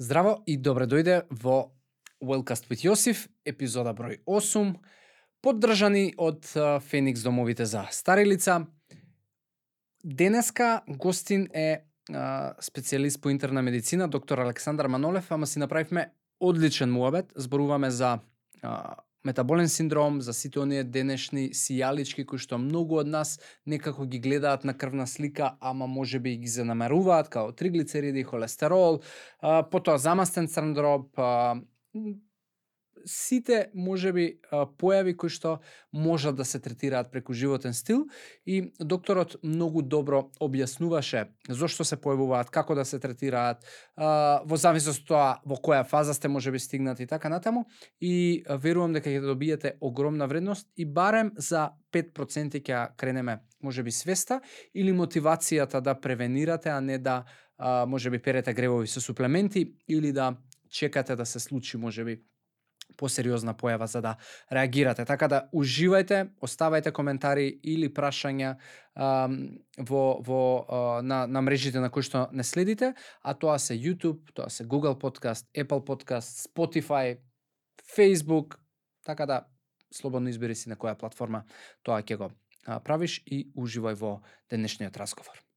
Здраво и добре дојде во Wellcast with Јосиф, епизода број 8, поддржани од Феникс домовите за стари лица. Денеска гостин е специјалист по интерна медицина, доктор Александар Манолев, ама си направивме одличен муабет, зборуваме за а, метаболен синдром, за сите оние денешни сијалички кои што многу од нас некако ги гледаат на крвна слика, ама може би ги занамеруваат као триглицериди, холестерол, потоа замастен синдром сите можеби појави кои што можат да се третираат преку животен стил и докторот многу добро објаснуваше зошто се појавуваат, како да се третираат, во зависност од тоа во која фаза сте можеби стигнати и така натаму. И верувам дека ќе добиете огромна вредност и барем за 5% ќе кренеме можеби свеста или мотивацијата да превенирате, а не да можеби перете гревови со суплементи или да чекате да се случи можеби посериозна појава за да реагирате. Така да уживајте, оставајте коментари или прашања во, во на, на мрежите на кои што не следите, а тоа се YouTube, тоа се Google Podcast, Apple Podcast, Spotify, Facebook, така да слободно избери си на која платформа тоа ќе го правиш и уживај во денешниот разговор.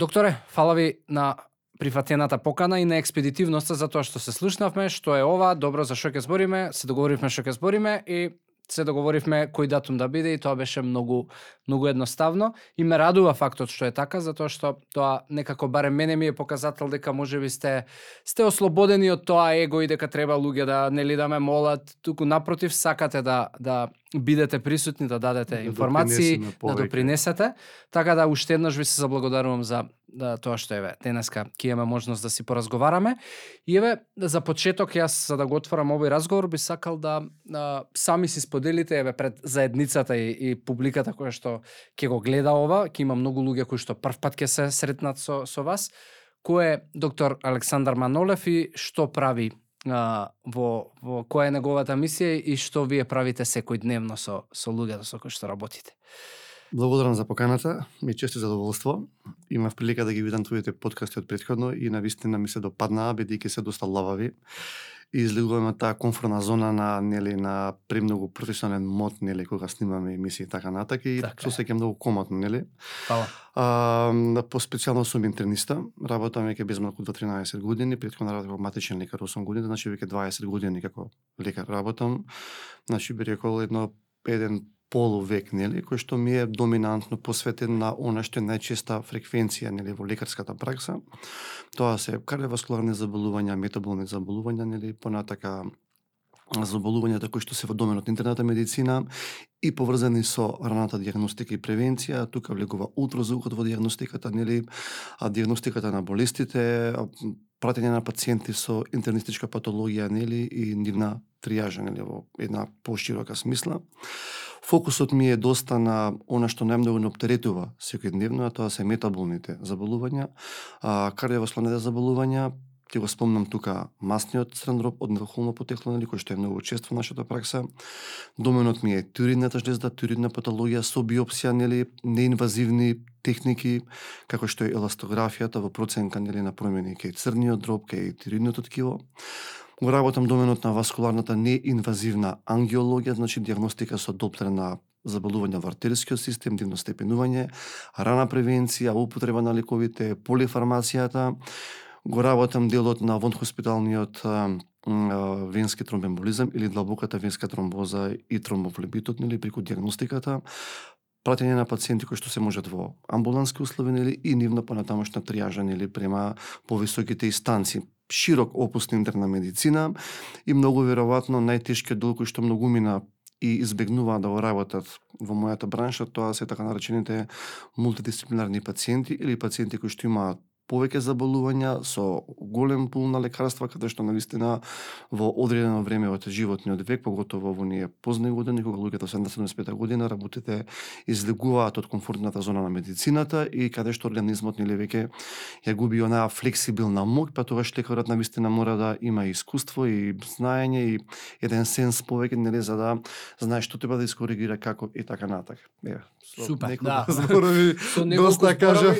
Докторе, фала ви на прифатената покана и на експедитивноста за тоа што се слушнавме, што е ова, добро за што ќе збориме, се договоривме што ќе збориме и се договоривме кој датум да биде и тоа беше многу многу едноставно. И ме радува фактот што е така затоа што тоа некако барем мене ми е показател дека можеби сте сте ослободени од тоа его и дека треба луѓе да нели да ме молат, туку напротив сакате да да бидете присутни да дадете да информации, да допринесете. Така да уште еднаш ви се заблагодарувам за да, тоа што еве денеска ќе имаме можност да си поразговараме. И еве за почеток јас за да го отворам овој разговор би сакал да а, сами си споделите еве пред заедницата и, и публиката која што ќе го гледа ова, ќе има многу луѓе кои што првпат ќе се сретнат со со вас. Кој е доктор Александар Манолев и што прави а, во, во која е неговата мисија и што вие правите секој дневно со, со луѓето со кои што работите. Благодарам за поканата, ми често задоволство. Имав прилика да ги видам твоите подкасти од предходно и на вистина ми се допаднаа бидејќи се доста лавави. И излегуваме таа комфортна зона на нели на премногу професионален мод нели кога снимаме емисии така натака и така се осеќам многу комотно нели. Фала. А, по специјално сум интерниста, работам веќе малку до 13 години, претходно работев како матичен лекар 8 години, значи веќе 20 години како лекар работам. Значи би рекол едно еден полувек, нели, кој што ми е доминантно посветен на она што е најчеста фреквенција, нели, во лекарската пракса. Тоа се кардиоваскуларни заболувања, метаболни заболувања, нели, понатака заболувањата кои што се во доменот на интерната медицина и поврзани со раната диагностика и превенција, тука влегува ултразвукот во диагностиката, нели, а диагностиката на болестите, пратење на пациенти со интернистичка патологија, нели, и нивна тријажа, нели, во една поширока смисла. Фокусот ми е доста на она што најмногу да не оптеретува секојдневно, а тоа се метаболните заболувања, а, кардиоваскуларните заболувања, ќе го спомнам тука масниот дроб од нервохолно потекло, нали, кој што е многу често во нашата пракса. Доменот ми е тюридната жлезда, тюридна патологија со биопсија, нели, неинвазивни техники, како што е еластографијата во проценка нели, на промени кај црниот дроб, кај тюридното ткиво Го работам доменот на васкуларната неинвазивна ангиологија, значи диагностика со доплер на заболувања во артерискиот систем, дивно степенување, рана превенција, употреба на лековите, полифармацијата. Го работам делот на вонхоспиталниот венски тромбемболизам или длабоката венска тромбоза и тромбофлебитот, нели, преку диагностиката, пратење на пациенти кои што се можат во амбулански услови нели и нивно понатамошна тријажа нели према повисоките инстанци широк опус на интерна медицина и многу веројатно најтешкиот дел кој што многу мина и избегнува да го работат во мојата бранша, тоа се така наречените мултидисциплинарни пациенти или пациенти кои што имаат повеќе заболувања, со голем пул на лекарства, каде што навистина во одредено време од животниот век, поготово во ние позни години, кога луѓето 75 година работите излегуваат од комфортната зона на медицината и каде што организмот нели веќе ја губи онаа флексибилна мок, па тогаш лекарот навистина мора да има искуство и знаење и еден сенс повеќе нели за да знае што треба да искоригира како и така натака. Е, со Супер, да. зборови со доста кажам.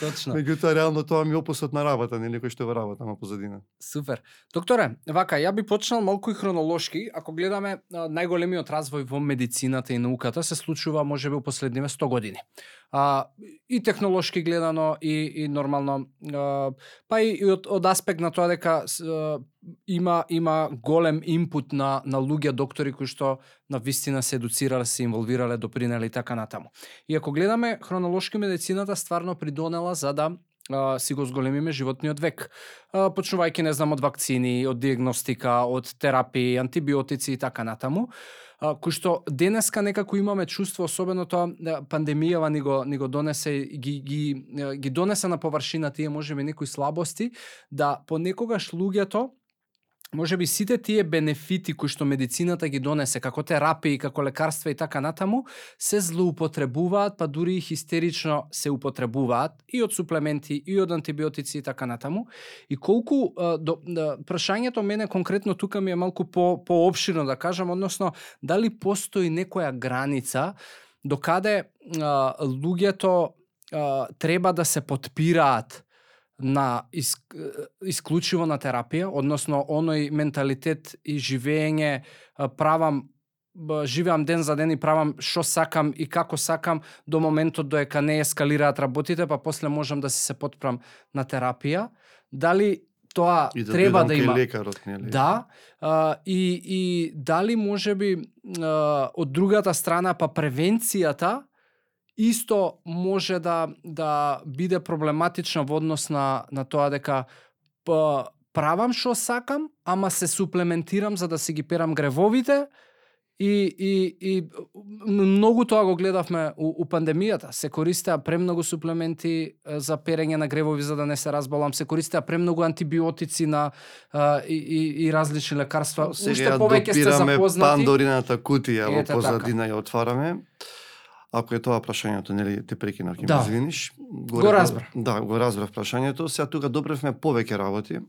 Точно. Меѓутоа реално тоа ми опусот на работа, нели кој што во работа на позадина. Супер. Докторе, вака, ја би почнал малку и хронолошки, ако гледаме најголемиот развој во медицината и науката се случува можеби во последниве 100 години а, и технолошки гледано и, и нормално а, па и, и од, од аспект на тоа дека а, има има голем импут на на луѓе доктори кои што на вистина се едуцирале, се инволвирале, допринеле и така натаму. И ако гледаме хронолошки медицината стварно придонела за да а, си го зголемиме животниот век. А, почнувајќи не знам од вакцини, од диагностика, од терапии, антибиотици и така натаму кој што денеска некако имаме чувство, особено тоа да, пандемијава ни го, ни го донесе ги, ги, ги донесе на површина тие можеби некои слабости, да понекогаш луѓето може би сите тие бенефити кои што медицината ги донесе, како терапии, како лекарства и така натаму, се злоупотребуваат, па дури и хистерично се употребуваат и од суплементи, и од антибиотици и така натаму. И колку до, до, прашањето мене конкретно тука ми е малку по поопширно да кажам, односно дали постои некоја граница до каде луѓето а, треба да се подпираат на ис, исклучиво на терапија, односно оној менталитет и живење правам живеам ден за ден и правам што сакам и како сакам до моментот доека не ескалираат работите, па после можам да си се подпрам на терапија. Дали тоа и да треба да има лекарот, нели? Да, а, и и дали можеби од другата страна па превенцијата исто може да да биде проблематична во однос на на тоа дека правам што сакам, ама се суплементирам за да си ги перам гревовите и и и многу тоа го гледавме у, у пандемијата. Се користеа премногу суплементи за перење на гревови за да не се разболам, се користеа премногу антибиотици на а, и, и, и различни лекарства. Сега повеќе сте запознати. Пандорината кутија во позадина така. ја отвараме. Ако е тоа прашањето, нели те прекинав, ќе да. ме извиниш. Го, го разбрав. Да, го разбрав прашањето. Сега тука допревме повеќе работи.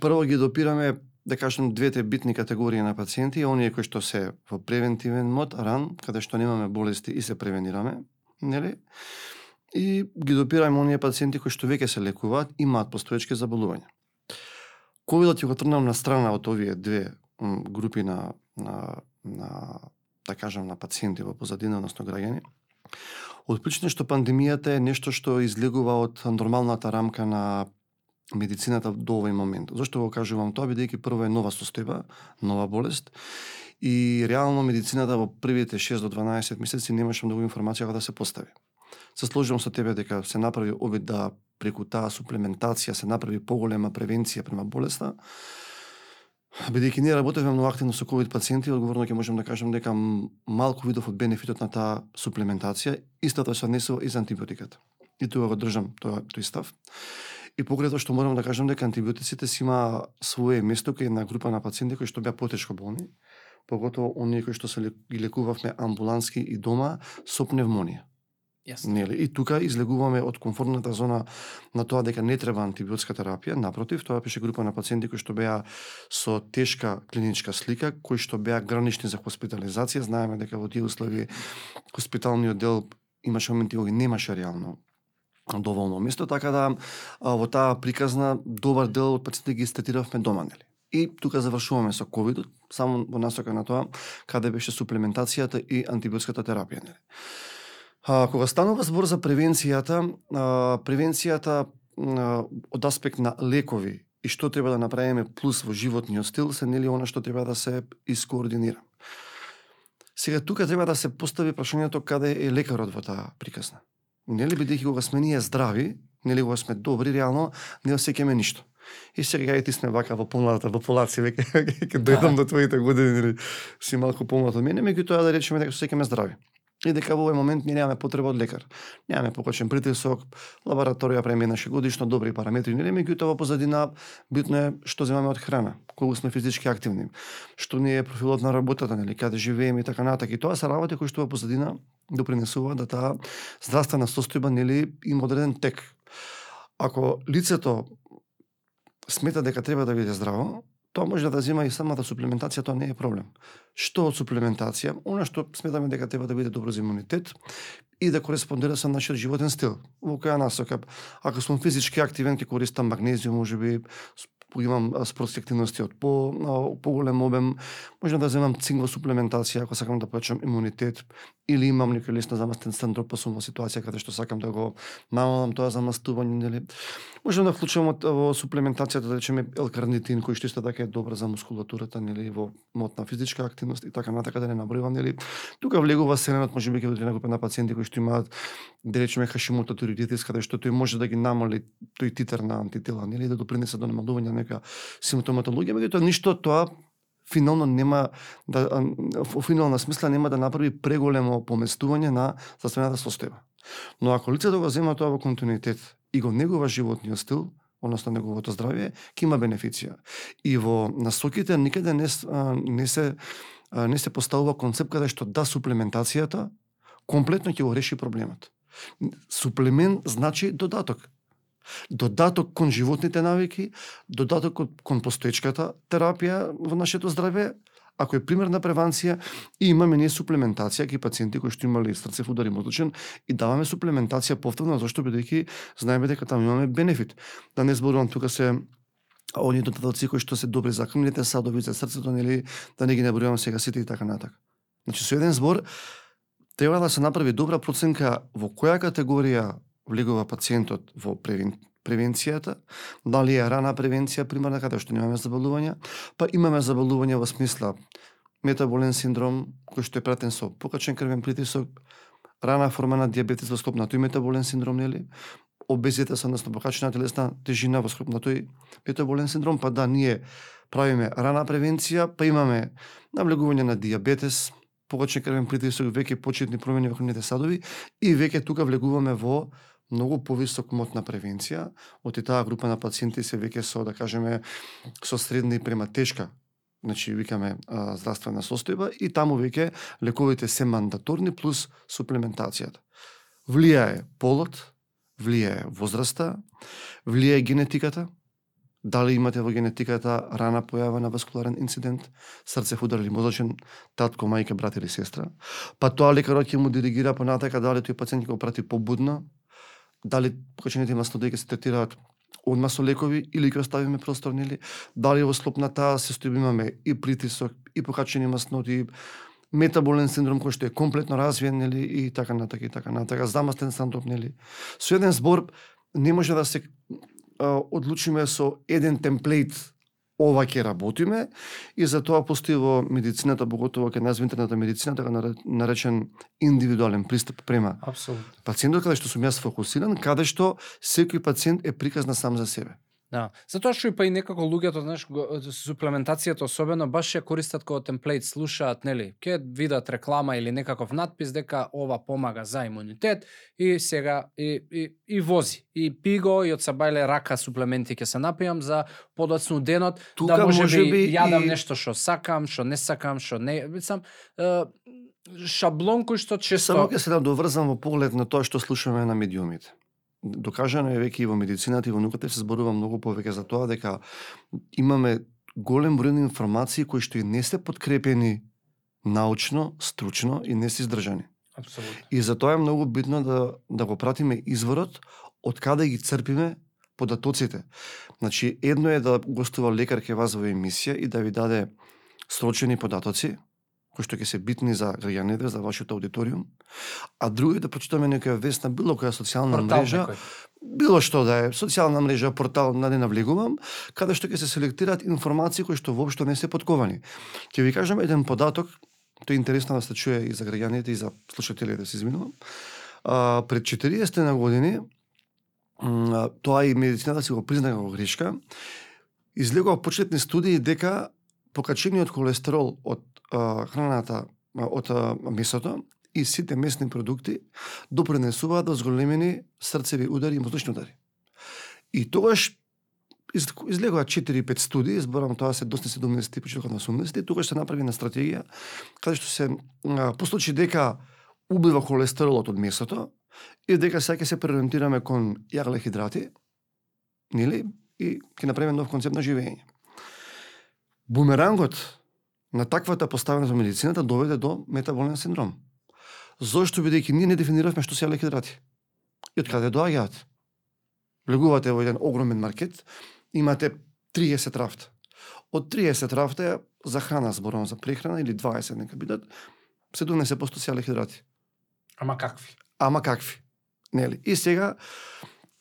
Прво ги допираме да кажем двете битни категории на пациенти, оние кои што се во превентивен мод, ран, каде што немаме болести и се превенираме, нели? И ги допираме оние пациенти кои што веќе се лекуваат, имаат постоечки заболувања. Ковидот ќе го трнам на страна од овие две групи на, на, на да кажам, на пациенти во позадина, односно граѓани. Од причина што пандемијата е нешто што излегува од нормалната рамка на медицината до овој момент. Зошто го кажувам тоа? Бидејќи прво е нова состојба, нова болест, и реално медицината во првите 6 до 12 месеци немаше многу информација да се постави. Се сложувам со тебе дека се направи обид да преку таа суплементација се направи поголема превенција према болеста, Бидејќи ние работевме многу активно со ковид пациенти, одговорно ќе можам да кажам дека малку видов од бенефитот на таа суплементација, истото се однесува и за антибиотиката. И тоа го држам тој, тој став. И покрај тоа што морам да кажам дека антибиотиците си има свое место кај една група на пациенти кои што беа потешко болни, поготово оние кои што се ги лекувавме амбулански и дома со пневмонија. Yes. Нели? И тука излегуваме од комфортната зона на тоа дека не треба антибиотска терапија, напротив, тоа беше група на пациенти кои што беа со тешка клиничка слика, кои што беа гранични за хоспитализација. Знаеме дека во тие услови хоспиталниот дел имаше моменти кога немаше реално доволно место, така да во таа приказна добар дел од пациентите ги стетиравме дома, нели? И тука завршуваме со ковидот, само во насока на тоа каде беше суплементацијата и антибиотската терапија, нели? А, кога станува збор за превенцијата, а, превенцијата а, од аспект на лекови и што треба да направиме плюс во животниот стил, се нели она што треба да се искоординира. Сега тука треба да се постави прашањето каде е лекарот во таа приказна. Нели бидејќи кога сме ние здрави, нели кога сме добри, реално не осеќаме ништо. И сега ти сме вака во помладата популација, веќе ќе дојдам да. до твоите години, нели си малку помлад од мене, меѓутоа да речеме дека се здрави и дека во овој момент ние немаме потреба од лекар. Немаме покачен притисок, лабораторија преминаше годишно добри параметри, не меѓутоа во позадина битно е што земаме од храна, колку сме физички активни, што ни е профилот на работата, нели, каде живееме и така натаму. И тоа се работи кои што во позадина допринесува да таа здравствена состојба нели има одреден тек. Ако лицето смета дека треба да биде здраво, тоа може да зема и самата суплементација, тоа не е проблем. Што од суплементација? Она што сметаме дека треба да биде добро за имунитет и да кореспондира со нашиот животен стил. Во која насока? Ако сум физички активен, ќе користам магнезиум, можеби имам спортски активности од по поголем обем, можам да земам цинк во суплементација ако сакам да појачам имунитет или имам некој лесно замастен синдром, па сум во ситуација каде што сакам да го намалам тоа замастување, нели. Можам да вклучувам во суплементацијата да речеме елкарнитин кој што исто така е добра за мускулатурата, нели, во мотна физичка активност и така натака да не набројувам, нели. Тука влегува селенот, можеби ќе одредена група на пациенти кои што имаат да речеме хашимото тиридитис каде што тој може да ги намали тој титар на антитела, нели, да допринесе до намалување на нека симптоматологија, меѓутоа ништо тоа финално нема да во финална смисла нема да направи преголемо поместување на здравствената состојба. Но ако лицето го зема тоа во континуитет и го негува животниот стил, односно неговото здравје, ќе има бенефиција. И во насоките никаде не, не се не се поставува концепт каде што да суплементацијата комплетно ќе го реши проблемот. Суплемент значи додаток додаток кон животните навики, додаток кон постоечката терапија во нашето здраве, ако е пример на превенција и имаме ние суплементација кај пациенти кои што имале срцев удар и мозочен и даваме суплементација повторно зашто бидејќи знаеме дека таму имаме бенефит. Да не зборувам тука се оние додатоци кои што се добри за крвните садови, за срцето, нели, да не ги набројувам сега сите и така натака. Значи со еден збор треба да се направи добра проценка во која категорија влегува пациентот во превен, превенцијата, дали е рана превенција примарна каде што немаме заболувања, па имаме заболувања во смисла метаболен синдром кој што е пратен со покачен крвен притисок, рана форма на диабетес во склоп на тој метаболен синдром, нели? Обезитет, односно покачена телесна тежина во склоп на тој метаболен синдром, па да, ние правиме рана превенција, па имаме навлегување на диабетес, покачен крвен притисок, веќе почетни промени во крвните садови и веќе тука влегуваме во многу повисок мот на превенција, од таа група на пациенти се веќе со, да кажеме, со средна и према тешка значи викаме а, здравствена состојба и таму веќе лековите се мандаторни плюс суплементацијата. Влијае полот, влијае возраста, влијае генетиката, дали имате во генетиката рана појава на васкуларен инцидент, срце удар или мозочен, татко, мајка, брат или сестра, па тоа лекарот ќе му диригира понатака дали тој пациент ќе го прати побудно, дали покачените маслоди ќе се третираат одма со лекови или ќе оставиме простор нели? Дали во склоп на таа состојба имаме и притисок и покачени масноти метаболен синдром кој што е комплетно развиен нели? И така натака и така натака замастен синдром нели? Со еден збор не може да се а, одлучиме со еден темплейт ова ќе работиме и за тоа постои во медицината, поготово ке нас интернетна медицина, така наречен индивидуален пристап према Апсолутно. пациентот каде што сум јас фокусиран, каде што секој пациент е приказна сам за себе. Да. Затоа што и па и некако луѓето, знаеш, суплементацијата особено баш ја користат како темплейт, слушаат, нели, ќе видат реклама или некаков надпис дека ова помага за имунитет и сега и и, и вози. И пиго и од сабајле рака суплементи ќе се напијам за подоцну денот Тука да може, може би, би јадам и- нешто што сакам, што не сакам, што не, сам е, шаблон кој што често Само ќе се надоврзам во поглед на тоа што слушаме на медиумите. Докажано е веќе и во медицината и во науката се зборува многу повеќе за тоа дека имаме голем број на информации кои што и не се подкрепени научно, стручно и не се издржани. Апсолутно. И затоа е многу битно да да го пратиме изворот од каде ги црпиме податоците. Значи, едно е да гостува лекар ке вас во емисија и да ви даде срочени податоци, кои што ќе се битни за граѓаните, за вашиот аудиториум, а друго е да прочитаме некоја вест на било која социјална Портал мрежа, некој. било што да е, социјална мрежа, портал, на не навлегувам, каде што ќе се селектираат информации кои што воопшто не се подковани. Ќе ви кажам еден податок, тој е интересно да се чуе и за граѓаните и за слушателите, да се изминувам. А, пред 40 на години, тоа и медицината си го призна како грешка, излегува почетни студии дека покачениот холестерол од а, храната, од месото и сите месни продукти допренесуваат до зголемени срцеви удари и мозочни удари. И тогаш излегоа 4-5 студии, зборам тоа се доста 70-ти, почетокот на 80-ти, тогаш се направи на стратегија каде што се а, послучи дека убива холестеролот од месото и дека сега ќе се преориентираме кон јаглехидрати, нели? И ќе направиме нов концепт на живење. Бумерангот на таквата поставеност во медицината доведе до метаболен синдром. Зошто бидејќи ние не дефиниравме што се јаглехидрати? И од каде доаѓаат? Влегувате во еден огромен маркет, имате 30 рафта. Од 30 рафта за храна зборувам за прехрана или 20 нека бидат 70% се јаглехидрати. Ама какви? Ама какви? Нели? И сега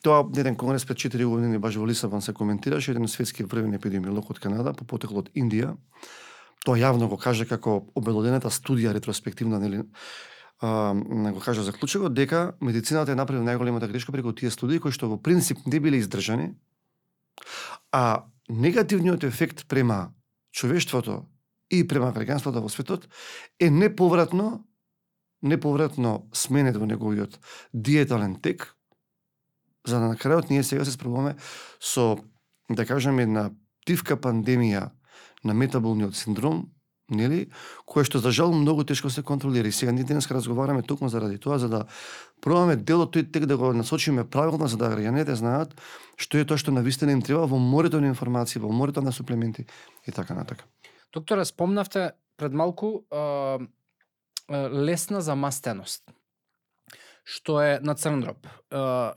тоа еден конгрес пред 4 години баш во Лисабон се коментираше еден светски врвен епидемиолог од Канада по потекло од Индија. Тоа јавно го каже како обелодената студија ретроспективна нели? А, го кажа заклучокот дека медицината е направила најголемата грешка преку тие студии кои што во принцип не биле издржани, а негативниот ефект према човештвото и према граѓанството во светот е неповратно неповратно сменет во неговиот диетален тек, за да на крајот ние сега се справуваме со, да кажеме, една тивка пандемија на метаболниот синдром, нели, кое што за жал многу тешко се контролира. И сега ние денеска разговараме токму заради тоа за да пробаме делот тој тек да го насочиме правилно за да граѓаните знаат што е тоа што навистина им треба во морето на информации, во морето на суплементи и така натака. Доктора спомнавте пред малку а, а, лесна замастеност што е на Црндроп,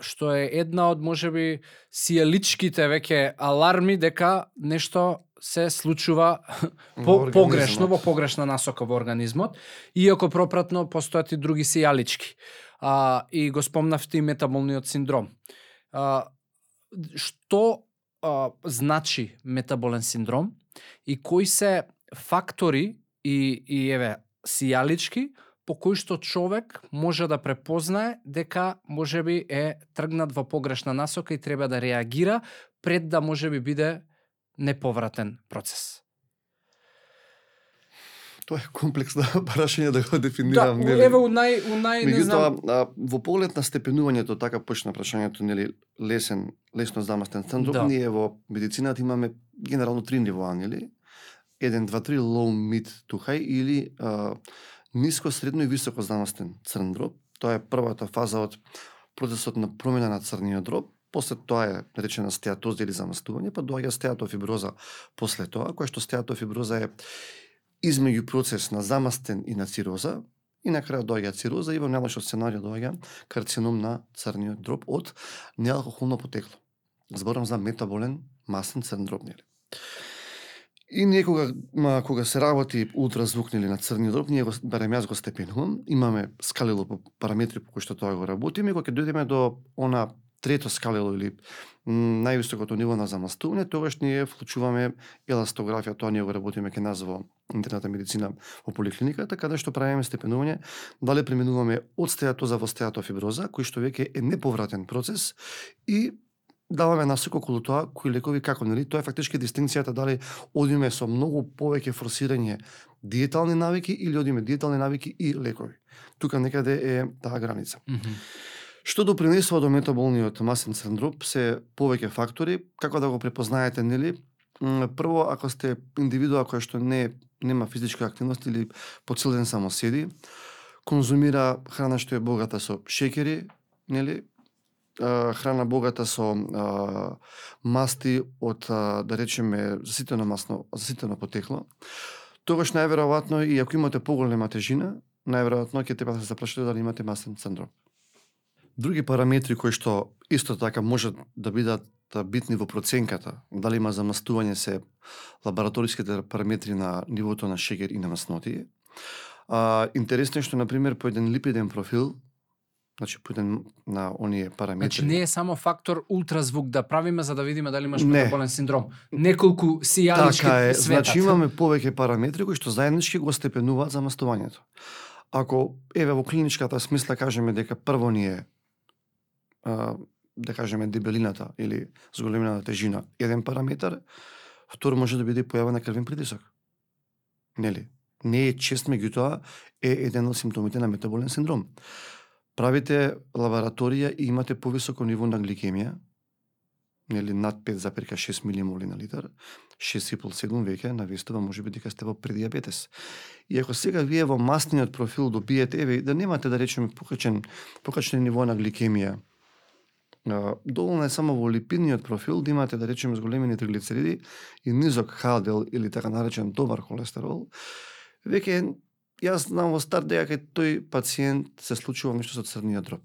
што е една од можеби сијаличките веќе аларми дека нешто се случува по, погрешно во погрешна насока во организмот, иако пропратно постојат и други сијалички. А, и го спомнавте и метаболниот синдром. А, што а, значи метаболен синдром и кои се фактори и, и еве сијалички по кои што човек може да препознае дека можеби е тргнат во погрешна насока и треба да реагира пред да можеби биде неповратен процес. Тоа е комплексно прашање да го Да, дефинирам. у- нели? еве у нај у нај не знам. Меѓутоа, а, во поглед на степенувањето, така почна прашањето, нели, лесен, лесно замастен синдром, Да. ние во медицината имаме генерално три нивоа, нели? 1, 2, 3, low, mid to high или а, ниско, средно и високо замастен црн дроб. Тоа е првата фаза од процесот на промена на црниот дроб. После тоа е наречена стеатоза или замастување, па доаѓа стеатофиброза после тоа, која што стеатофиброза е измеѓу процес на замастен и на цироза, и на крај доаѓа цироза и во најлошиот сценарио доаѓа карцином на црниот дроб од неалкохолно потекло. Зборам за метаболен масен црн дроб, нели? И ние кога, ма, кога се работи ултразвук нели, на црниот дроб, ние го, барем јас го степенувам, имаме скалило по параметри по кои што тоа го работиме, и кога ќе дојдеме до она трето скалило или највисокото ниво на замастување, тогаш ние вклучуваме еластографија, тоа ние го работиме ке нас во интерната медицина во поликлиниката, каде што правиме степенување, дали преминуваме од стеатоза во стеатофиброза, кој што веќе е неповратен процес и даваме насок околу тоа кои лекови како, нели? Тоа е фактички дистинцијата дали одиме со многу повеќе форсирање диетални навики или одиме диетални навики и лекови. Тука некаде е таа граница. Што допринесува до метаболниот масен синдром се повеќе фактори, како да го препознаете, нели? Прво, ако сте индивидуа која што не нема физичка активност или по цел ден само седи, конзумира храна што е богата со шеќери, нели? Храна богата со а, масти од, а, да речеме, заситено масно, заситено потекло, тогаш најверојатно и ако имате поголема тежина, најверојатно ќе треба да се запрашате дали имате масен синдром. Други параметри кои што исто така можат да бидат битни во проценката, дали има замастување се лабораториските параметри на нивото на шеќер и на масноти. А, интересно е што, например, по еден липиден профил, значи по еден на оние параметри... Значи не е само фактор ултразвук да правиме за да видиме дали имаш метаболен синдром. Неколку сијалички Така е, светат. значи имаме повеќе параметри кои што заеднички го степенуваат замастувањето. Ако еве во клиничката смисла кажеме дека прво ни е а, да кажеме дебелината или зголемината тежина еден параметар, втор може да биде појава на крвен притисок. Нели? не е чест, меѓутоа е еден од симптомите на метаболен синдром. Правите лабораторија и имате повисоко ниво на гликемија, нели над 5,6 милимоли на литар, 6,7 веќе навестува може би дека сте во предиабетес. И ако сега вие во масниот профил добиете еве да немате да речеме покачен покачен ниво на гликемија, доволно е само во липидниот профил да имате да речеме зголемени триглицериди и низок ХДЛ или така наречен добар холестерол, веќе јас знам во старт дека кај тој пациент се случува нешто со црниот дроб.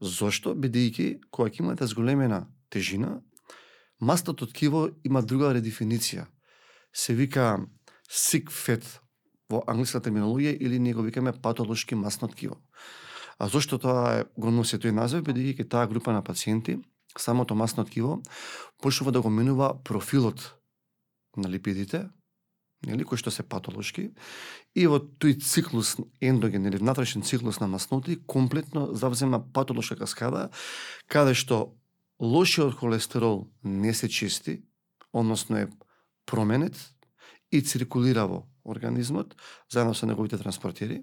Зошто? Бидејќи кога ќе имате зголемена тежина, мастото ткиво има друга редефиниција. Се вика sick fat во англиска терминологија или ние го викаме патолошки масно ткиво. А зошто тоа е, го носи тој назив? Бидејќи таа група на пациенти, самото масно ткиво, почнува да го менува профилот на липидите, нели, кои што се патолошки, и во тој циклус ендоген или внатрешен циклус на масноти, комплетно завзема патолошка каскада, каде што лошиот холестерол не се чисти, односно е променет и циркулира во организмот, заедно со неговите транспортери.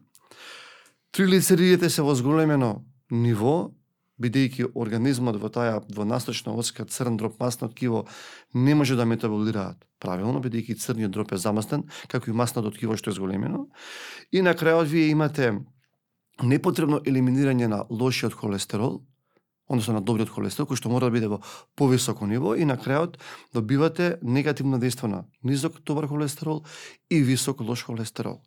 Триглицеридите се во зголемено ниво, бидејќи организмот во таа во насточна оска црн дроп масно ткиво не може да метаболираат правилно, бидејќи црниот дроп е замастен, како и масното ткиво што е зголемено. И на крајот вие имате непотребно елиминирање на лошиот холестерол, односно на добриот холестерол, кој што мора да биде во повисоко ниво и на крајот добивате негативно дејство на низок добар холестерол и висок лош холестерол.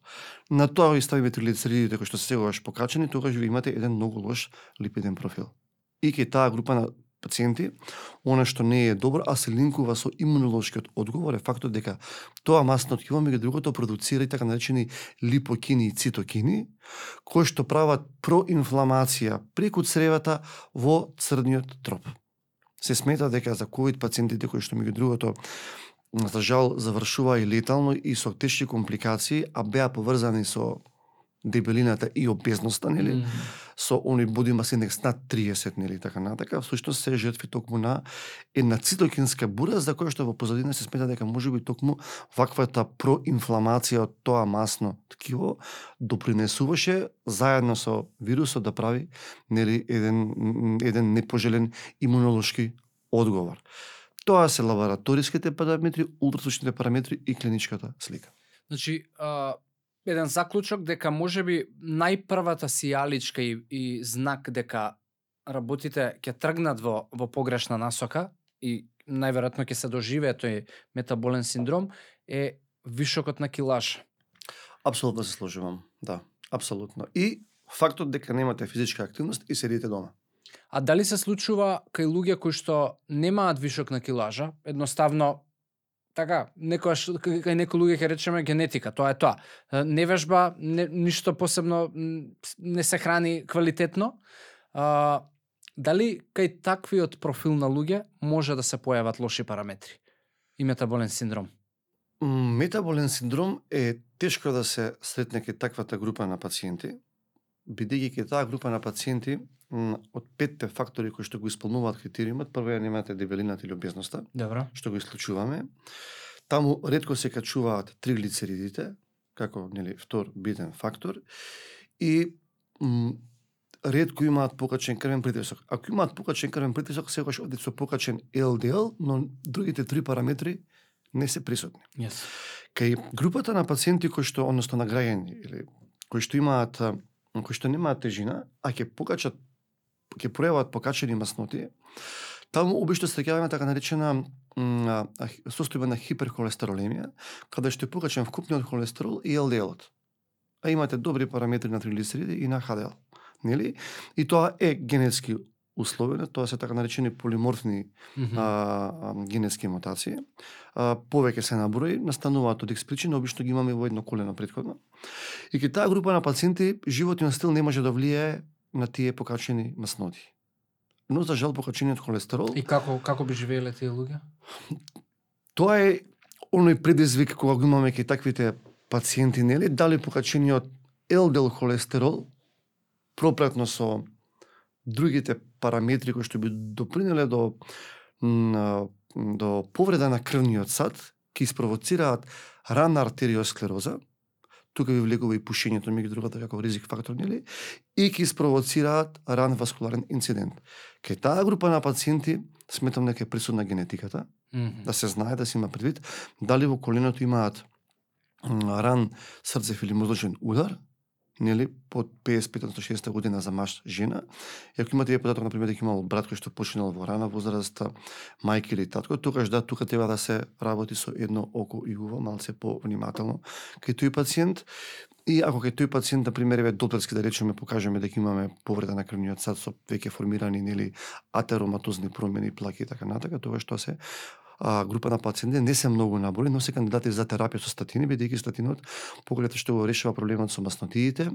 На тоа и ставиме триглицеридите кои што се сегогаш покачени, тогаш ви имате еден многу лош липиден профил. И ке таа група на пациенти, она што не е добро, а се линкува со имунолошкиот одговор е фактот дека тоа масно ткиво меѓу другото продуцира и така наречени липокини и цитокини, кои што прават проинфламација преку цревата во црниот троп. Се смета дека за ковид пациентите кои што меѓу другото за жал завршува и летално и со тешки компликации, а беа поврзани со дебелината и обезноста, нели, mm -hmm со они body mass index над 30, нели, така натака, всушност се жртви токму на една цитокинска бура, за која што во позадина се смета дека можеби токму ваквата проинфламација од тоа масно ткиво допринесуваше заедно со вирусот да прави нели еден еден непожелен имунолошки одговор. Тоа се лабораториските параметри, ултразвучните параметри и клиничката слика. Значи, а, еден заклучок дека можеби најпрвата сијаличка и, и знак дека работите ќе тргнат во, во погрешна насока и најверојатно ќе се доживее тој метаболен синдром е вишокот на килаж. Апсолутно се сложувам, да, апсолутно. И фактот дека немате физичка активност и седите дома. А дали се случува кај луѓе кои што немаат вишок на килажа, едноставно така, некојаш кај некои луѓе ќе речеме генетика, тоа е тоа. Невежба, не, ништо посебно не се храни квалитетно. А, дали кај таквиот профил на луѓе може да се појават лоши параметри и метаболен синдром? Метаболен синдром е тешко да се сретне кај таквата група на пациенти, бидејќи кај таа група на пациенти од петте фактори кои што го исполнуваат критериумот, прво ја немате дебелината или обезноста, Добро. што го исклучуваме. Таму ретко се качуваат триглицеридите, како нели втор битен фактор и м, ретко имаат покачен крвен притисок. Ако имаат покачен крвен притисок, секогаш одит со покачен LDL, но другите три параметри не се присутни. Yes. Кај групата на пациенти кои што, односно на граѓани, или кои што имаат кои што немаат тежина, а ќе покачат ќе пројават покачени масноти, таму обично се среќаваме така наречена состојба на хиперхолестеролемија, каде што е покачен вкупниот холестерол и ЛДЛ-от. А имате добри параметри на триглицериди и на ХДЛ. Нели? И тоа е генетски условено, тоа се така наречени полиморфни mm -hmm. а, а, генетски мутации. А, повеќе се наброи, настануваат од екс обично ги имаме во едно колено предходно. И ке таа група на пациенти, животниот стил не може да влијае на тие покачени масноти. Но за жал покачениот холестерол... И како како би живееле тие луѓе? Тоа е оној предизвик кога го имаме кај таквите пациенти, нели, дали покачениот LDL холестерол пропратно со другите параметри кои што би допринеле до до повреда на крвниот сад, ќе испровоцираат рана артериосклероза, тука ви влегува и пушењето меѓу другата како ризик фактор, нели? И ќе спровоцираат ран васкуларен инцидент. Кај таа група на пациенти сметам дека е присутна генетиката, Мгм. да се знае да се има предвид дали во коленото имаат ран срцев или мозочен удар, нели, под 55-60 година за маж жена. И ако имате вие податок, например, да дека имал брат кој што починал во рана возраст, мајка или татко, тогаш да, тука треба да се работи со едно око и уво, малце повнимателно кај тој пациент. И ако кај тој пациент, например, еве доплерски да речеме, покажеме дека имаме повреда на крвниот сад со веќе формирани нели атероматозни промени, плаки и така натака, тоа што се а, група на пациенти не се многу наброи, но се кандидати за терапија со статини, бидејќи статинот погледате што го решава проблемот со маснотиите,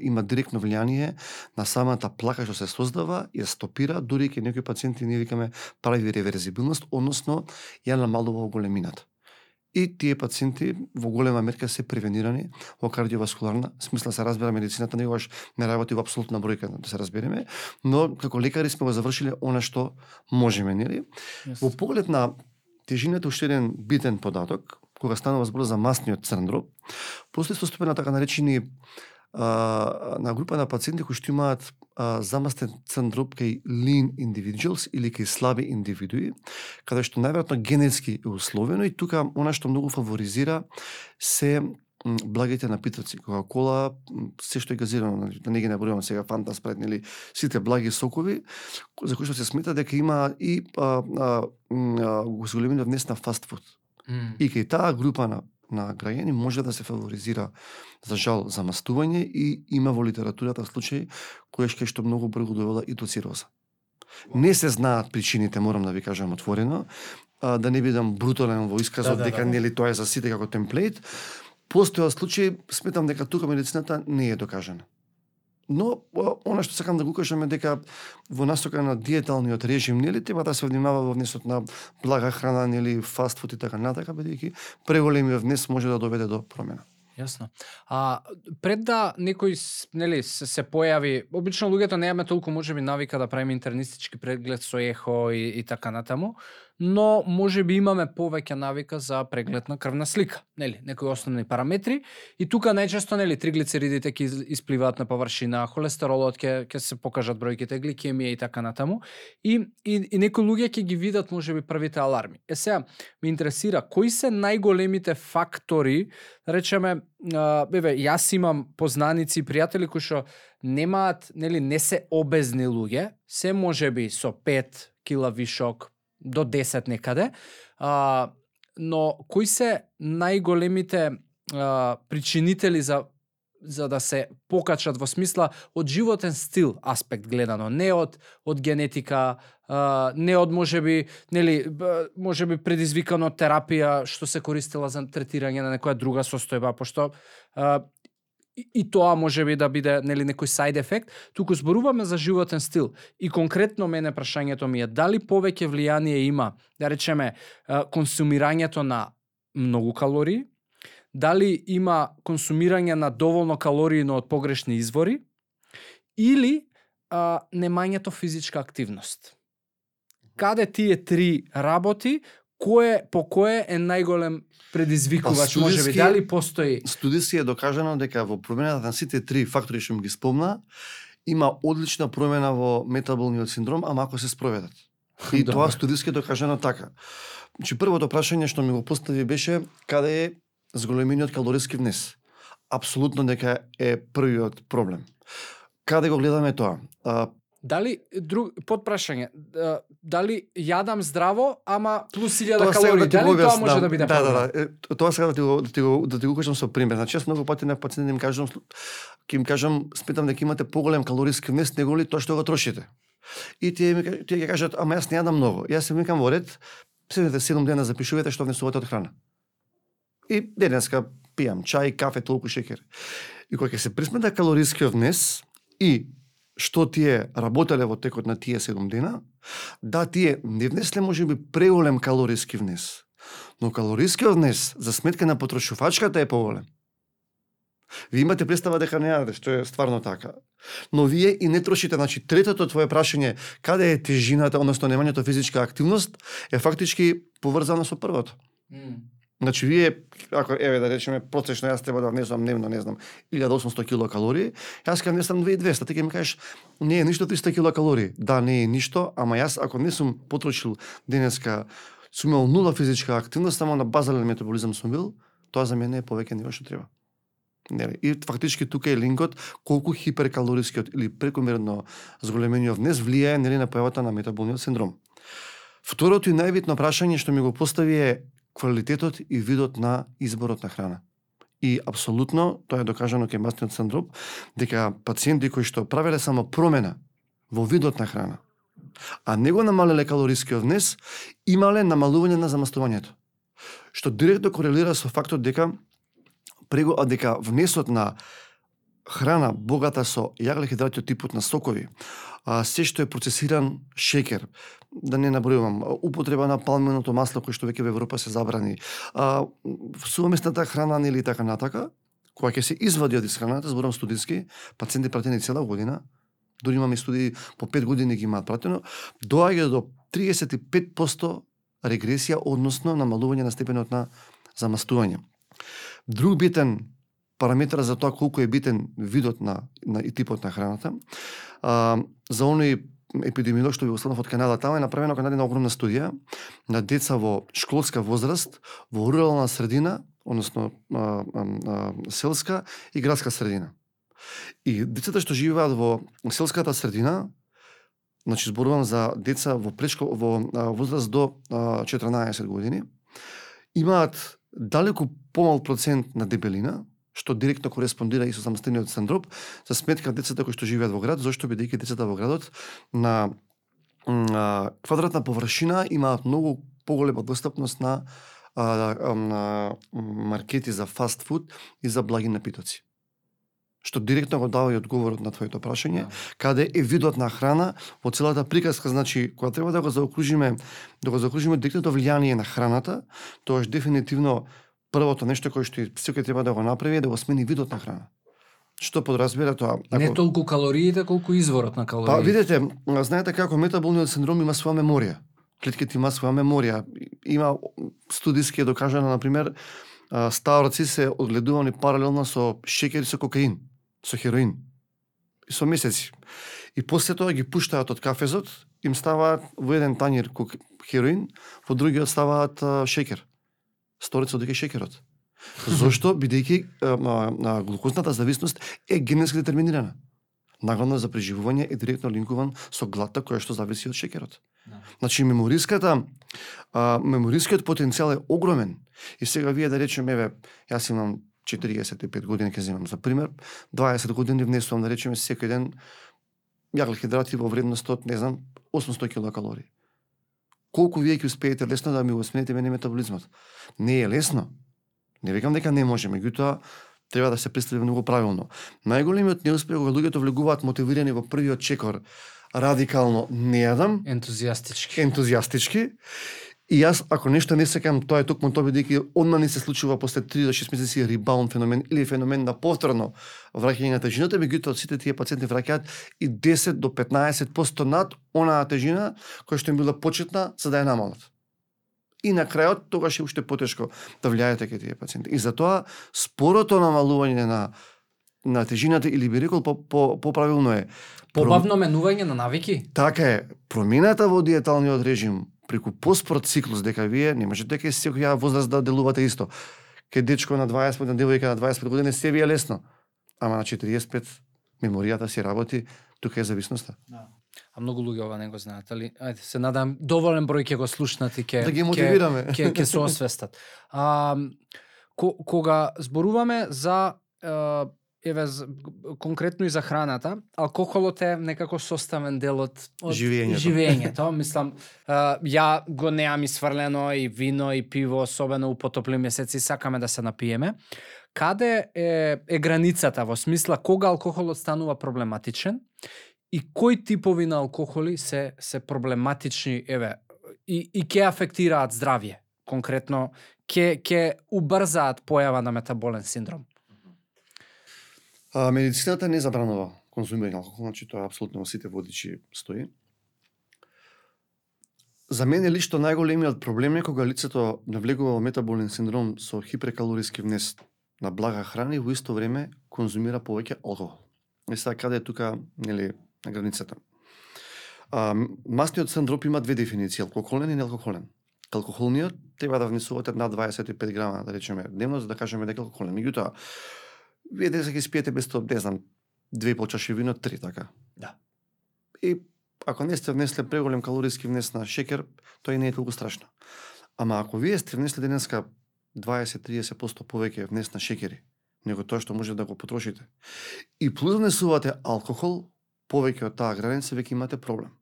има директно влијание на самата плака што се создава, ја стопира, дури кај некои пациенти ние викаме прави реверзибилност, односно ја намалува големината. И тие пациенти во голема мерка се превенирани во кардиоваскуларна смисла се разбира медицината никогаш не работи во апсолутна бројка да се разбереме, но како лекари сме го завршиле она што можеме, нели? Јас. Во поглед на тежината уште еден битен податок, кога станува збор за масниот црн дроб, после состапена така наречени а, на група на пациенти кои што имаат а, замастен црн дроб кај lean individuals или кај слаби индивидуи, каде што најверојатно генетски е условено и тука она што многу фаворизира се благите напитоци, Кока-кола, м, се што е газирано, нали, да не ги набројувам сега Фанта, Спрайт, нели, сите благи сокови, ко- за кои што се смета дека има и а, а, м, а, зголемина внес на фастфуд. Мм. И кај таа група на на граѓани може да се фаворизира за жал замастување и има во литературата случаи кои што што многу брзо довела и до цироза. Не се знаат причините, морам да ви кажам отворено, а, да не бидам брутален во исказот Да, да, дека да. нели тоа е за сите како темплейт постоја случаи, сметам дека тука медицината не е докажана. Но она што сакам да го кажам е дека во насока на диеталниот режим нели треба да се внимава во внесот на блага храна нели фастфуд и така натака бидејќи преголемиот внес може да доведе до промена. Јасно. А пред да некој нели се, се појави, обично луѓето немаме толку можеби навика да правиме интернистички преглед со ехо и, и така натаму, но можеби имаме повеќе навика за преглед на крвна слика, нели, некои основни параметри и тука најчесто нели триглицеридите ќе испливаат на површина, холестеролот ќе ќе се покажат бројките, гликемија и така натаму. И и, и некои луѓе ќе ги видат можеби првите аларми. Е сега ме интересира кои се најголемите фактори да речеме, беве јас имам познаници и пријатели кои што немаат, нели, не се обезни луѓе, се можеби со 5 кила вишок до 10 некаде, а, но кои се најголемите а, причинители за за да се покачат во смисла од животен стил аспект гледано, не од од генетика, а, не од можеби, нели, можеби предизвикано терапија што се користела за третирање на некоја друга состојба, пошто а, и, и тоа може би да биде нели некој side ефект, туку зборуваме за животен стил. И конкретно мене прашањето ми е дали повеќе влијание има, да речеме, консумирањето на многу калории, дали има консумирање на доволно калории но од погрешни извори или а, немањето физичка активност. Каде тие три работи, кое по кое е најголем предизвикувач, Па, можеби дали постои Студиски е докажано дека во промената на сите три фактори што ми ги спомна, има одлична промена во метаболниот синдром, ама ако се спроведат. И Добро. тоа студиски е докажано така. Значи првото прашање што ми го постави беше каде е зголемениот калориски внес. Апсолутно дека е првиот проблем. Каде го гледаме тоа? Дали друг подпрашање, а, дали јадам здраво, ама плюс 1000 Тоа сега калории, да дали тоа може да биде да, да, да, Е, Тоа сега да ти го да ти го да ти го кажам со пример. Значи јас многу пати на пациенти им кажам ќе им кажам сметам дека имате поголем калориски внес него ли тоа што го трошите. И тие ми тие ќе кажат ама јас не јадам многу. Јас им викам во ред седнете 7 дена запишувате што внесувате од храна. И денеска пијам чај, кафе, толку шеќер. И кога ќе се присмета калорискиот внес и што тие работеле во текот на тие 7 дена, да тие не внесле можеби преголем калориски внес, но калорискиот внес за сметка на потрошувачката е поголем. Ви имате представа дека не јадете, што е стварно така. Но вие и не трошите, значи третото твое прашање, каде е тежината, односно немањето физичка активност, е фактички поврзано со првото. Mm. Значи вие ако еве да речеме протечно јас треба да внесам дневно, не знам, 1800 килокалории, јас ќе внесам 2200, ти ќе ми кажеш не е ништо 300 килокалории. Да, не е ништо, ама јас ако не сум потрошил денеска сум имал нула физичка активност, само на базален метаболизам сум бил, тоа за мене е повеќе нива што треба. Нели? И фактички тука е линкот колку хиперкалорискиот или прекомерно зголемениот внес влијае нели на појавата на метаболниот синдром. Второто и најбитно прашање што ми го постави е квалитетот и видот на изборот на храна. И апсолутно, тоа е докажано кај мастниот синдром, дека пациенти кои што правеле само промена во видот на храна, а не го намалеле калорискиот внес, имале намалување на замастувањето. Што директно корелира со фактот дека прего дека внесот на храна богата со јаглехидрати да од типот на сокови, а, се што е процесиран шекер, да не набројувам, употреба на палменото масло кој што веќе во Европа се забрани, а, суместната храна нели така натака, која ќе се извади од исхраната, зборам студиски, пациенти пратени цела година, дури имаме студии по 5 години ги имаат пратено, доаѓа до 35% регресија, односно намалување на степенот на замастување. Друг битен Параметра за тоа колку е битен видот на, на и типот на храната, а, за оној епидемиолог што ви останав од Канада, тamo е направена една огромна студија на деца во школска возраст во рурална средина, односно а, а, а, селска и градска средина. И децата што живеат во селската средина, значи зборувам за деца во предшкол во а, возраст до а, 14 години, имаат далеку помал процент на дебелина, што директно кореспондира и со заместениот синдром, за сметка децата кои што живеат во град, зашто бидејќи децата во градот на, на квадратна површина имаат многу поголема достапност на, а, на маркети за фаст фуд и за благи напитоци што директно го дава и одговорот на твоето прашање, да. каде е видот на храна во целата приказка, значи кога треба да го заокружиме, да го заокружиме директното влијание на храната, тоа е дефинитивно првото нешто кое што секој треба да го направи е да го смени видот на храна. Што подразбира тоа? Ако... Не толку калориите, колку изворот на калориите. Па видите, знаете како метаболниот синдром има своја меморија. Клетките има своја меморија. Има студиски е докажано, на пример, старци се одгледувани паралелно со шекер и со кокаин со хероин. И со месеци. И после тоа ги пуштаат од кафезот, им ставаат во еден тањер хероин, во другиот ставаат а, Сторица од шекерот. Зошто? Бидејќи на глукозната зависност е генетски детерминирана. Нагладно за преживување е директно линкуван со глата која што зависи од шекерот. Да. Значи мемориската а, меморискиот потенцијал е огромен. И сега вие да речеме еве јас имам 45 години ќе земам за пример, 20 години внесувам да речеме секој ден јаглохидрати во вредност од не знам 800 килокалории. Колку вие ќе успеете лесно да ми го смените мене метаболизмот? Не е лесно. Не викам дека не може, меѓутоа треба да се пристапи многу правилно. Најголемиот неуспех кога луѓето влегуваат мотивирани во првиот чекор радикално не јадам, ентузијастички. Ентузијастички И јас, ако нешто не секам, тоа е токму тоа бидејќи одма не се случува после 3 до 6 месеци ребаунд феномен или феномен на повторно враќање на тежината, меѓутоа сите тие пациенти враќаат и 10 до 15% над онаа тежина која што им била почетна за да ја намалат. И на крајот тогаш е уште потешко да влијаете кај тие пациенти. И затоа спорото намалување на на тежината или би рекол по, по, поправилно е побавно менување на навики. Така е, промената во диеталниот режим преку поспорт циклус дека вие не можете дека секоја возраст да делувате исто. Ке дечко на 20 години, девојка на 25 години се ви е лесно. Ама на 45 меморијата си работи, тука е зависноста. Да. А многу луѓе ова не го знаат, али ајде се надам доволен број ќе го слушнат и ќе да ги мотивираме. Ќе ќе се освестат. А, ко, кога зборуваме за еве конкретно и за храната, алкохолот е некако составен дел од, од живењето. живењето. Мислам, ја го неам сврлено и вино и пиво, особено у потопли месеци, сакаме да се напиеме. Каде е, е границата во смисла кога алкохолот станува проблематичен и кои типови на алкохоли се се проблематични, еве, и, и ќе афектираат здравје? Конкретно, ќе ќе убрзаат појава на метаболен синдром? А, медицината не забранува конзумирање алкохол, значи тоа апсолутно во сите водичи стои. За мене лично најголемиот проблем е кога лицето навлегува во метаболен синдром со хиперкалориски внес на блага храна и во исто време конзумира повеќе алкохол. И сега каде е тука, нели, на границата? А, масниот синдром има две дефиниции, алкохолен и неалкохолен. Алкохолниот треба да внесувате над 25 грама, да речеме, дневно, за да кажеме дека алкохолен. Меѓутоа, вие дека ги спиете без тоа, не знам, две по чаши вино, три така. Да. И ако не сте внесле преголем калориски внес на шекер, тоа и не е толку страшно. Ама ако вие сте внесле денеска 20-30% повеќе внес на шекери, него тоа што може да го потрошите. И плюс внесувате алкохол, повеќе од таа граница, веќе имате проблем.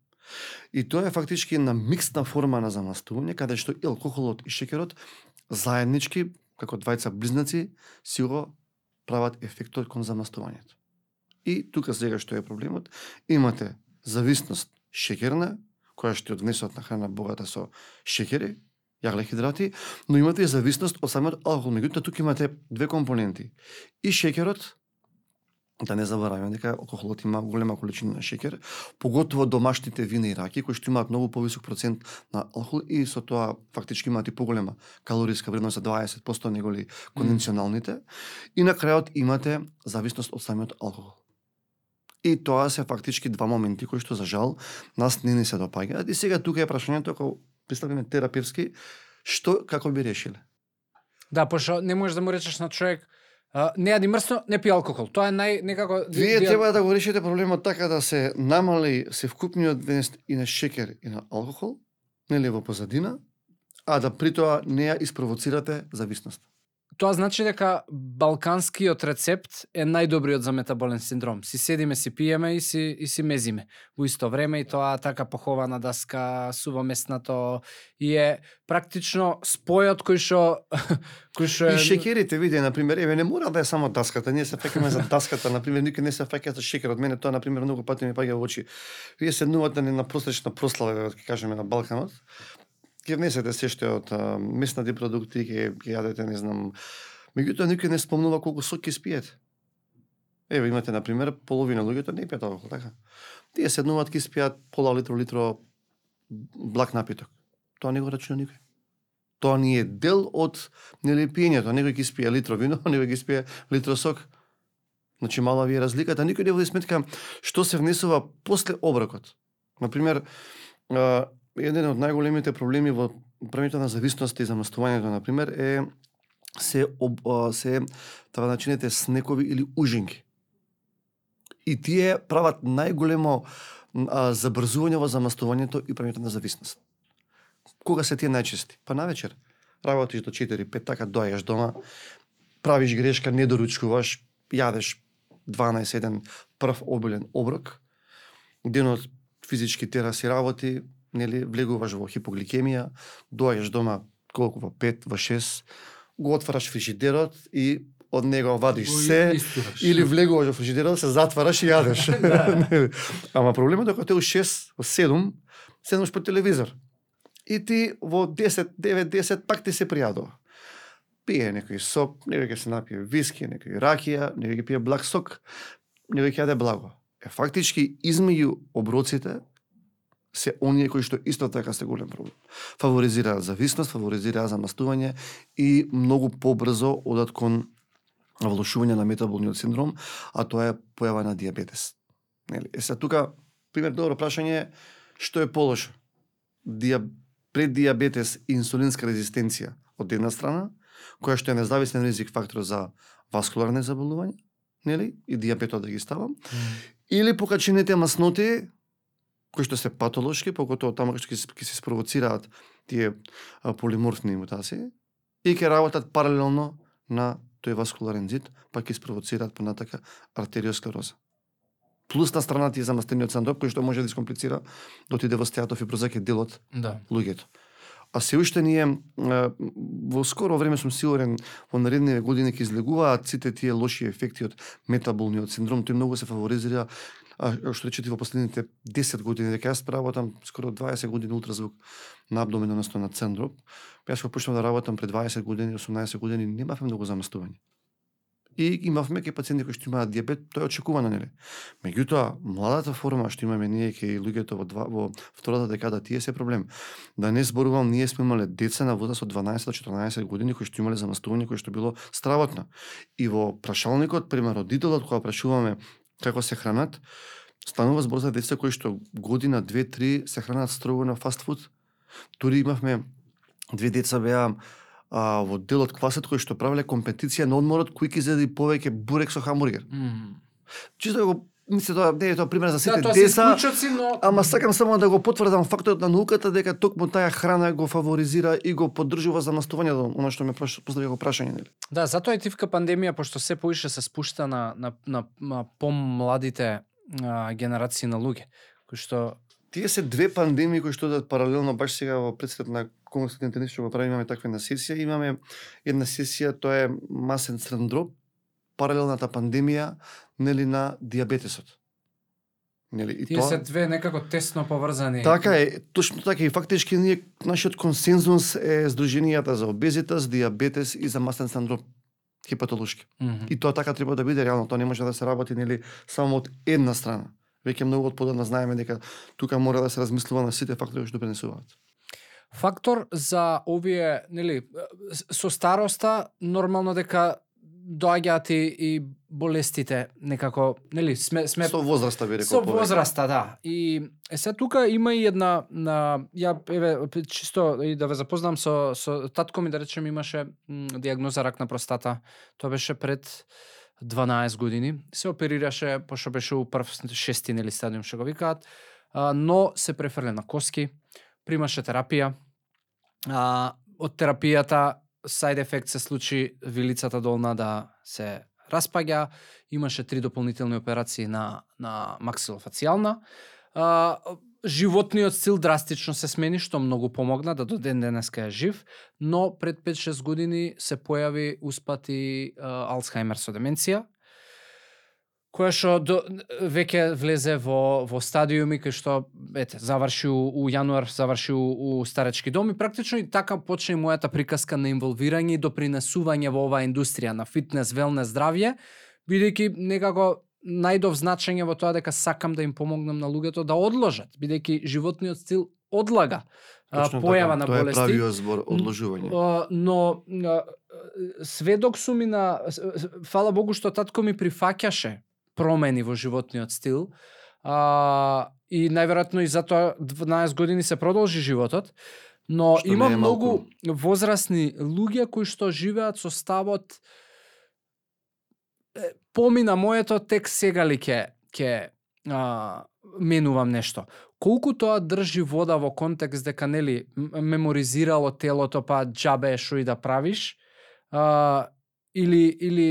И тоа е фактички една миксна форма на замастување, каде што и алкохолот и шекерот заеднички, како двајца близнаци, си го прават ефектот кон замастувањето. И тука сега што е проблемот, имате зависност шекерна, која што е од внесот на храна богата со шекери, јаглехидрати, но имате и зависност од самиот алкохол. Меѓутоа тука имате две компоненти. И шекерот, да не забораваме дека алкохолот има голема количина на шекер, поготово домашните вина и раки кои што имаат многу повисок процент на алкохол и со тоа фактички имаат и поголема калориска вредност за 20% неголи конвенционалните. И на крајот имате зависност од самиот алкохол. И тоа се фактички два моменти кои што за жал нас не ни се допаѓаат. И сега тука е прашањето ако пристапиме терапевски, што како би решиле? Да, пошто не можеш да му речеш на човек не јади мрсно, не пи алкохол. Тоа е нај некако Вие треба да го решите проблемот така да се намали се вкупниот вес и на шекер и на алкохол, нели во позадина, а да при тоа не ја испровоцирате зависност. Тоа значи дека балканскиот рецепт е најдобриот за метаболен синдром. Си седиме, си пиеме и си, и си мезиме. Во исто време и тоа така похована даска, сува местнато и е практично спојот кој што кој што И шекерите, види, на пример, еве не мора да е само даската, ние се фекаме за даската, на пример, никој не се феќа за шекер, од мене тоа на пример многу пати ми паѓа во очи. Вие седнувате на просечна прослава, да кажеме на Балканот, ќе внесете се што од а, меснати продукти, ќе ќе јадете, не знам. Меѓутоа никој не спомнува колку сок ќе спиете. Еве имате на пример половина луѓето не пијат алкохол, така. Тие седнуваат ќе спијат пола литро литро блак напиток. Тоа не го рачуна никој. Тоа не е дел од нели пиењето. Некој ќе спие литро вино, некој ќе спие литро сок. Значи мала ви е разликата. Никој не води сметка што се внесува после оброкот. На пример еден од најголемите проблеми во правењето на зависност и замастувањето, например, е се об, се така начините снекови или ужинки. И тие прават најголемо а, забрзување во заместувањето и правењето на зависност. Кога се тие најчести? Па навечер. Работиш до 4-5, така доаѓаш дома, правиш грешка, не доручкуваш, јадеш 12-1 прв обилен оброк, денот физички тераси работи, нели, влегуваш во хипогликемија, доаѓаш дома колку во 5, во 6, го отвараш фрижидерот и од него вадиш се, Истураш. или влегуваш во фрижидерот, се затвараш и јадеш. Нели? Ама проблемот е кога те у 6, во 7, седнеш по телевизор. И ти во 10, 9, 10 пак ти се пријадува. Пие некој сок, некој ќе се напие виски, некој ракија, некој ќе пие благ сок, некој ќе јаде благо. Е фактички измеѓу оброците се оние кои што исто така се голем проблем. Фаворизираат зависност, фаворизираат замастување и многу побрзо одат кон влошување на метаболниот синдром, а тоа е појава на диабетес. Нели? Е сега тука пример добро прашање е што е полошо? Диаб... преддиабетес и инсулинска резистенција од една страна, која што е независен ризик фактор за васкуларни заболувања, нели? И диабетот да ги ставам. Или покачените масноти, кои што се патолошки, поготово таму што ќе се- спровоцираат тие полиморфни мутации и ќе работат паралелно на тој васкуларен зид, па ќе спровоцираат понатака артериосклероза. Плюс на страна тие замастениот сандроп кој што може да искомплицира да отиде во стеатофиброза ке дел од Да. луѓето. А се уште ние во скоро време сум сигурен во наредните години ќе излегуваат сите тие лоши ефекти од метаболниот синдром, тој многу се фаворизира а, што да речете во последните 10 години, дека јас работам скоро 20 години ултразвук на абдомен, односно на цендроп. Јас кога почнав да работам пред 20 години, 18 години, немавме многу заместување. И имавме ке пациенти кои што имаат диабет, тоа е очекувано, нели? Меѓутоа, младата форма што имаме ние ке луѓето во, два, во втората декада, тие се проблем. Да не зборувам, ние сме имале деца на возраст од 12 до 14 години кои што имале замастување кои што било стравотно. И во прашалникот, пример, родителот кога прашуваме како се хранат, станува збор за деца кои што година, две, три се хранат строго на фастфуд. Дури имавме две деца беа а, во делот квасет кој што правеле компетиција на одморот кој ќе зеди повеќе бурек со хамбургер. Мгм. Чисто го мисли тоа не е тоа пример за сите Да, се деца. исклучоци, но Ама сакам само да го потврдам фактот на науката дека токму таа храна го фаворизира и го поддржува замастувањето, она што ме постави го прашање, нели? Да, затоа е тивка пандемија, пошто се поише се спушта на, на, на, на помладите а, генерации на луѓе, кои што Тие се две пандемии кои што одат паралелно баш сега во предсет на Конгресот интернет што го прави имаме таква една сесија, имаме една сесија тоа е масен синдром, паралелната пандемија нели на диабетесот. Нели и тие тоа се две некако тесно поврзани. Така е, точно така и фактички ние нашиот консензус е здруженијата за обезитас, диабетес и за масен синдром хепатолошки. Мгм. И тоа така треба да биде реално, тоа не може да се работи нели само од една страна. Веќе многу од подавна знаеме дека тука мора да се размислува на сите фактори што допринесуваат. Фактор за овие, нели, со староста нормално дека доаѓаат и, и болестите некако, нели, сме сме Со возраста би рекол. Со повеќе. возраста, да. И е се тука има и една на ја еве чисто и да ве запознам со со татко ми да речем имаше м, диагноза рак на простата. Тоа беше пред 12 години. Се оперираше пошто беше у прв шести нели стадиум што го викаат, но се префрле на коски, примаше терапија. А, од терапијата side effect се случи вилицата долна да се распаѓа, имаше три дополнителни операции на на максилофацијална. А, животниот стил драстично се смени, што многу помогна да до ден денеска е жив, но пред 5-6 години се појави успати а, Алцхаймер со деменција, која што до, веќе влезе во, во стадиуми кај што ете, заврши у, у јануар, заврши у, у старечки дом и практично и така почна и мојата приказка на инволвирање и допринесување во оваа индустрија на фитнес, велнес, здравје, бидејќи некако најдов значење во тоа дека сакам да им помогнам на луѓето да одложат, бидејќи животниот стил одлага Точно појава така, на тоа е болести. правиот збор одложување. Но а, сведок сум и на фала Богу што татко ми прифаќаше промени во животниот стил. А, и најверојатно и затоа 12 години се продолжи животот. Но Што има многу возрастни луѓе кои што живеат со ставот помина моето тек сега ли ќе ќе а, менувам нешто. Колку тоа држи вода во контекст дека нели меморизирало телото па џабе е што и да правиш а, или или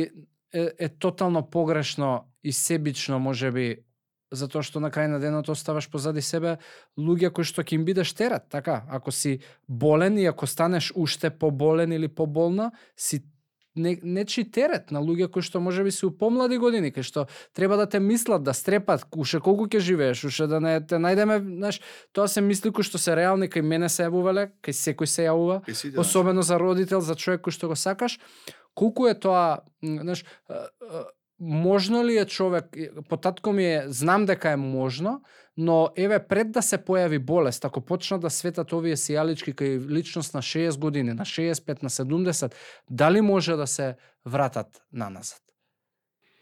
е, е тотално погрешно и себично можеби затоа што на крај на денот оставаш позади себе луѓе кои што ќе им бидеш терет, така? Ако си болен и ако станеш уште поболен или поболна, си не, нечи терет на луѓе кои што можеби се у помлади години, кај што треба да те мислат, да стрепат, уште колку ќе живееш, уште да не те најдеме, знаеш, тоа се мисли кои што се реални, кај мене се јавувале, кај секој се јавува, си, да. особено за родител, за човек кој што го сакаш, колку е тоа, знаеш, можно ли е човек, по татко ми е, знам дека е можно, но еве пред да се појави болест, ако почнат да светат овие сијалички кај личност на 60 години, на 65, на 70, дали може да се вратат на назад?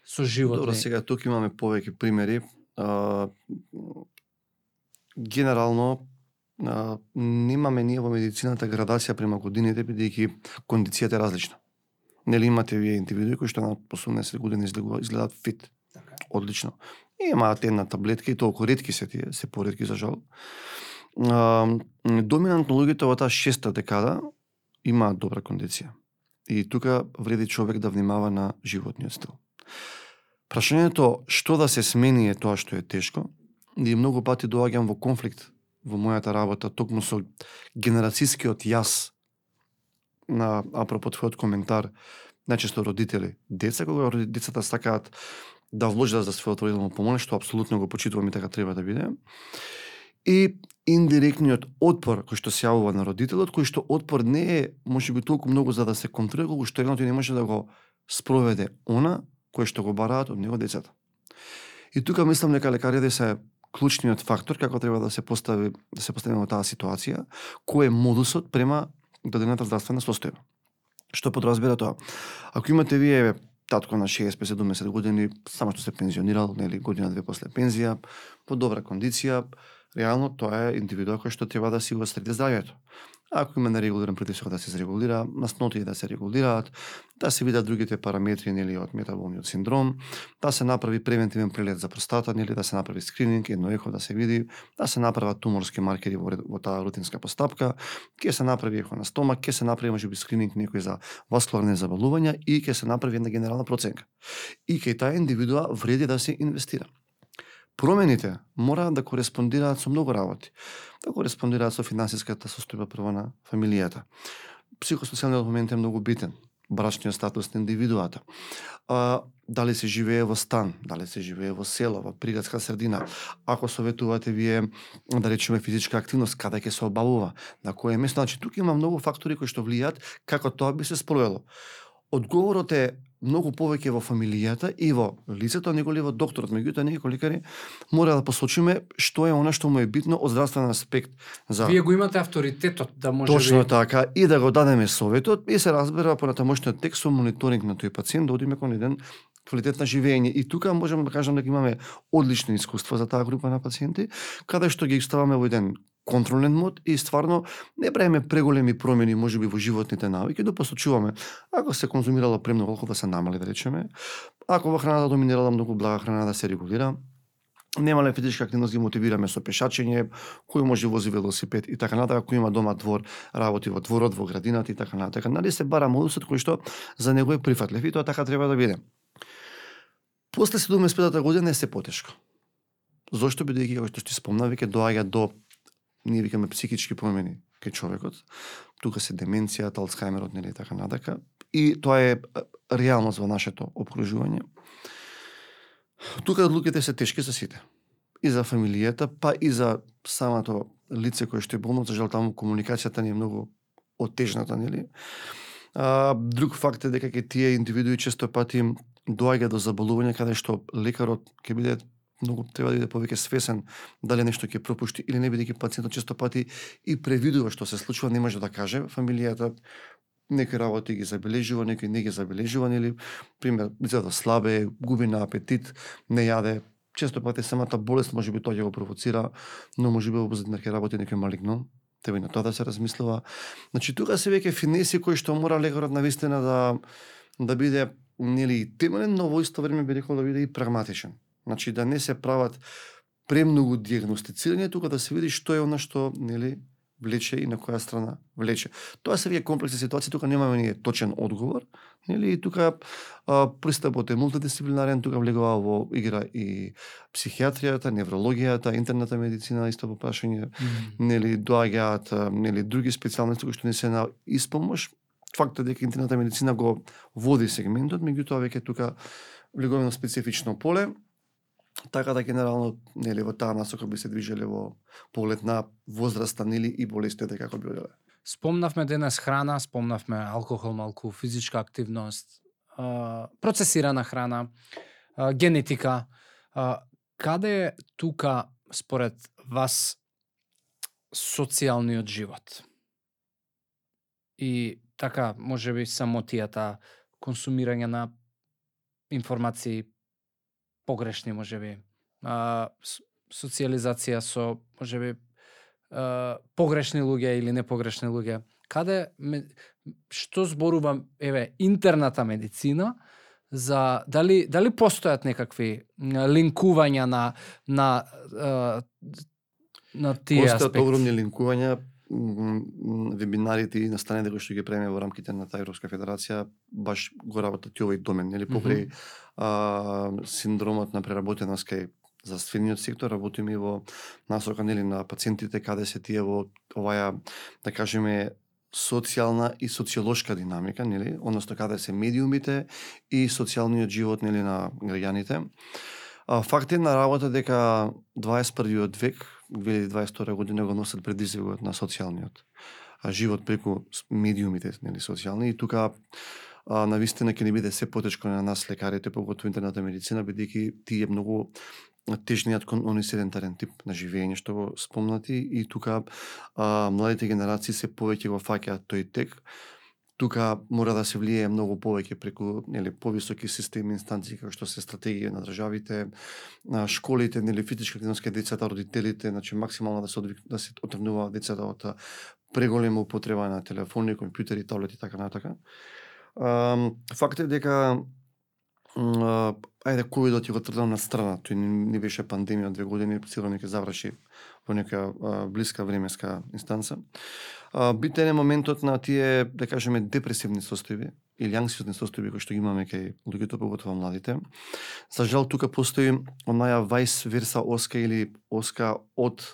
Со живот. Добро, сега тука имаме повеќе примери. А, генерално а, немаме ние во медицината градација према годините бидејќи кондицијата е различна. Нели имате вие индивидуи кои што на 80 години изгледаат фит, Така. одлично. И имаат една таблетка и толку ретки се тие, се поретки за жал. А, доминантно луѓето во таа шеста декада имаат добра кондиција. И тука вреди човек да внимава на животниот стил. Прашањето што да се смени е тоа што е тешко и многу пати доаѓам во конфликт во мојата работа токму со генерацијскиот јас на апропо твојот коментар најчесто родители деца кога децата сакаат да вложат за својот родително помош што апсолутно го почитувам и така треба да биде и индиректниот отпор кој што се јавува на родителот кој што отпор не е можеби толку многу за да се контролира колку што едното не може да го спроведе она кој што го бараат од него децата. И тука мислам дека лекарите се клучниот фактор како треба да се постави да се постави во таа ситуација, кој е модусот према Да дадената здравствена состојба. Што подразбира тоа? Ако имате вие татко на 60-70 години, само што се пензионирал, нели, година две после пензија, по добра кондиција, реално тоа е индивидуа кој што треба да си го среди здравјето. Ако има нерегулиран притисок да се зарегулира, масноти да се регулираат, да се видат другите параметри нели од метаболниот синдром, да се направи превентивен прелет за простата, нели да се направи скрининг, едно ехо да се види, да се направат туморски маркери во, во таа рутинска постапка, ќе се направи ехо на стомак, ќе се направи можеби скрининг некој за васкуларни заболувања и ќе се направи една генерална проценка. И кај таа индивидуа вреди да се инвестира промените мораат да кореспондираат со многу работи. Да кореспондираат со финансиската состојба прво на фамилијата. Психосоцијалниот момент е многу битен. Брачниот статус на индивидуата. А, дали се живее во стан, дали се живее во село, во приградска средина. Ако советувате вие, да речеме, физичка активност, каде ќе се обавува, на кое место. Значи, тука има многу фактори кои што влијат како тоа би се спровело. Одговорот е многу повеќе во фамилијата и во лицето, неголи во докторот. Меѓутоа, ние како лекари мора да посочиме што е она што му е битно од здравствен аспект. За... Вие го имате авторитетот да може Точно ви... така. И да го дадеме советот и се разбира понатамошниот текст со мониторинг на тој пациент да одиме кон еден квалитет на живење. И тука можеме да кажам дека имаме одлични искуства за таа група на пациенти, каде што ги ставаме во еден контролен мод и стварно не правиме преголеми промени можеби во животните навики, да посочуваме ако се конзумирала премногу алкохол да се намали да речеме, ако во храната доминирала многу блага храна да се регулира, немале физичка активност ги мотивираме со пешачење, кој може вози велосипед и така натака, кој има дома двор, работи во дворот, во градината и така натака. Нали се бара модусот кој што за него е прифатлив и тоа така треба да биде. После 75 година е се потешко. Зошто бидејќи како што ти спомна веќе доаѓа до ние викаме психички промени кај човекот. Тука се деменцијата, Алцхаймерот, нели така надека. И тоа е реалност во нашето обкружување. Тука одлуките се тешки за сите. И за фамилијата, па и за самото лице кое што е болно, за жал таму комуникацијата не е многу отежната, нели? А, друг факт е дека ќе тие индивидуи често пати доаѓа до заболување каде што лекарот ќе биде многу треба да биде повеќе свесен дали нешто ќе пропушти или не бидејќи пациентот често пати и превидува што се случува, не може да каже фамилијата некои работи ги забележува, некои не ги забележува, или пример, изгледа слабе, губи на апетит, не јаде, често пати самата болест може би тоа ќе го провоцира, но може би во некои работи некој малигно, треба и на тоа да се размислува. Значи тука се веќе финеси кои што мора лекарот навистина да да биде нели темелен, но во исто време би рекол да биде и прагматичен. Значи да не се прават премногу диагностицирање, тука да се види што е она што нели влече и на која страна влече. Тоа се вие комплексни ситуации, тука немаме ние точен одговор, нели и тука а, пристапот е мултидисциплинарен, тука влегува во игра и психијатријата, неврологијата, интерната медицина, исто по прашање, mm -hmm. нели доаѓаат нели други специјалности кои што не се на испомош. Фактот е дека интерната медицина го води сегментот, меѓутоа веќе тука влегуваме на специфично поле Така да генерално нели во таа насока би се движеле во поглед на возраста нели и болестите како би оделе. Спомнавме денес храна, спомнавме алкохол, малку физичка активност, процесирана храна, генетика. Каде е тука според вас социјалниот живот? И така, може би самотијата, консумирање на информации, погрешни можеби. А, социализација со можеби а, погрешни луѓе или непогрешни луѓе. Каде што зборува еве интерната медицина за дали дали постојат некакви линкувања на на на тие Постојат аспекти? огромни линкувања вебинарите и настаните кои што ги правиме во рамките на таа Европска федерација баш го работат и овој домен, нели покрај mm -hmm. а, синдромот на преработеност кај здравствениот сектор, работиме и во насока нели на пациентите каде се тие во оваја да кажеме социјална и социолошка динамика, нели, односно каде се медиумите и социјалниот живот нели на граѓаните. Факт е на работа дека 21. век 2022 година го носат предизвикот на социјалниот а живот преку медиумите, нели, социјални. И тука а, на вистина ќе ни биде се потешко на нас лекарите, поготово интерната медицина, бидејќи тие многу тежниот кон они седентарен тип на живење што го спомнати и тука а, младите генерации се повеќе го фаќаат тој тек тука мора да се влијае многу повеќе преку нели повисоки системи инстанции како што се стратегија на државите, на школите, нели физичка активност кај децата, родителите, значи максимално да се одвик, да се отргнуваат децата од преголема употреба на телефони, компјутери, таблети и така натака. факт е дека ајде ковидот ја го трдам на страна, тој не, не беше пандемија две години, сигурно ќе заврши во нека блиска временска инстанца. А, битен е моментот на тие, да кажеме, депресивни состојби или анксиозни состојби кои што ги имаме кај луѓето, поготово младите. За жал тука постои онаја вајс верса оска или оска од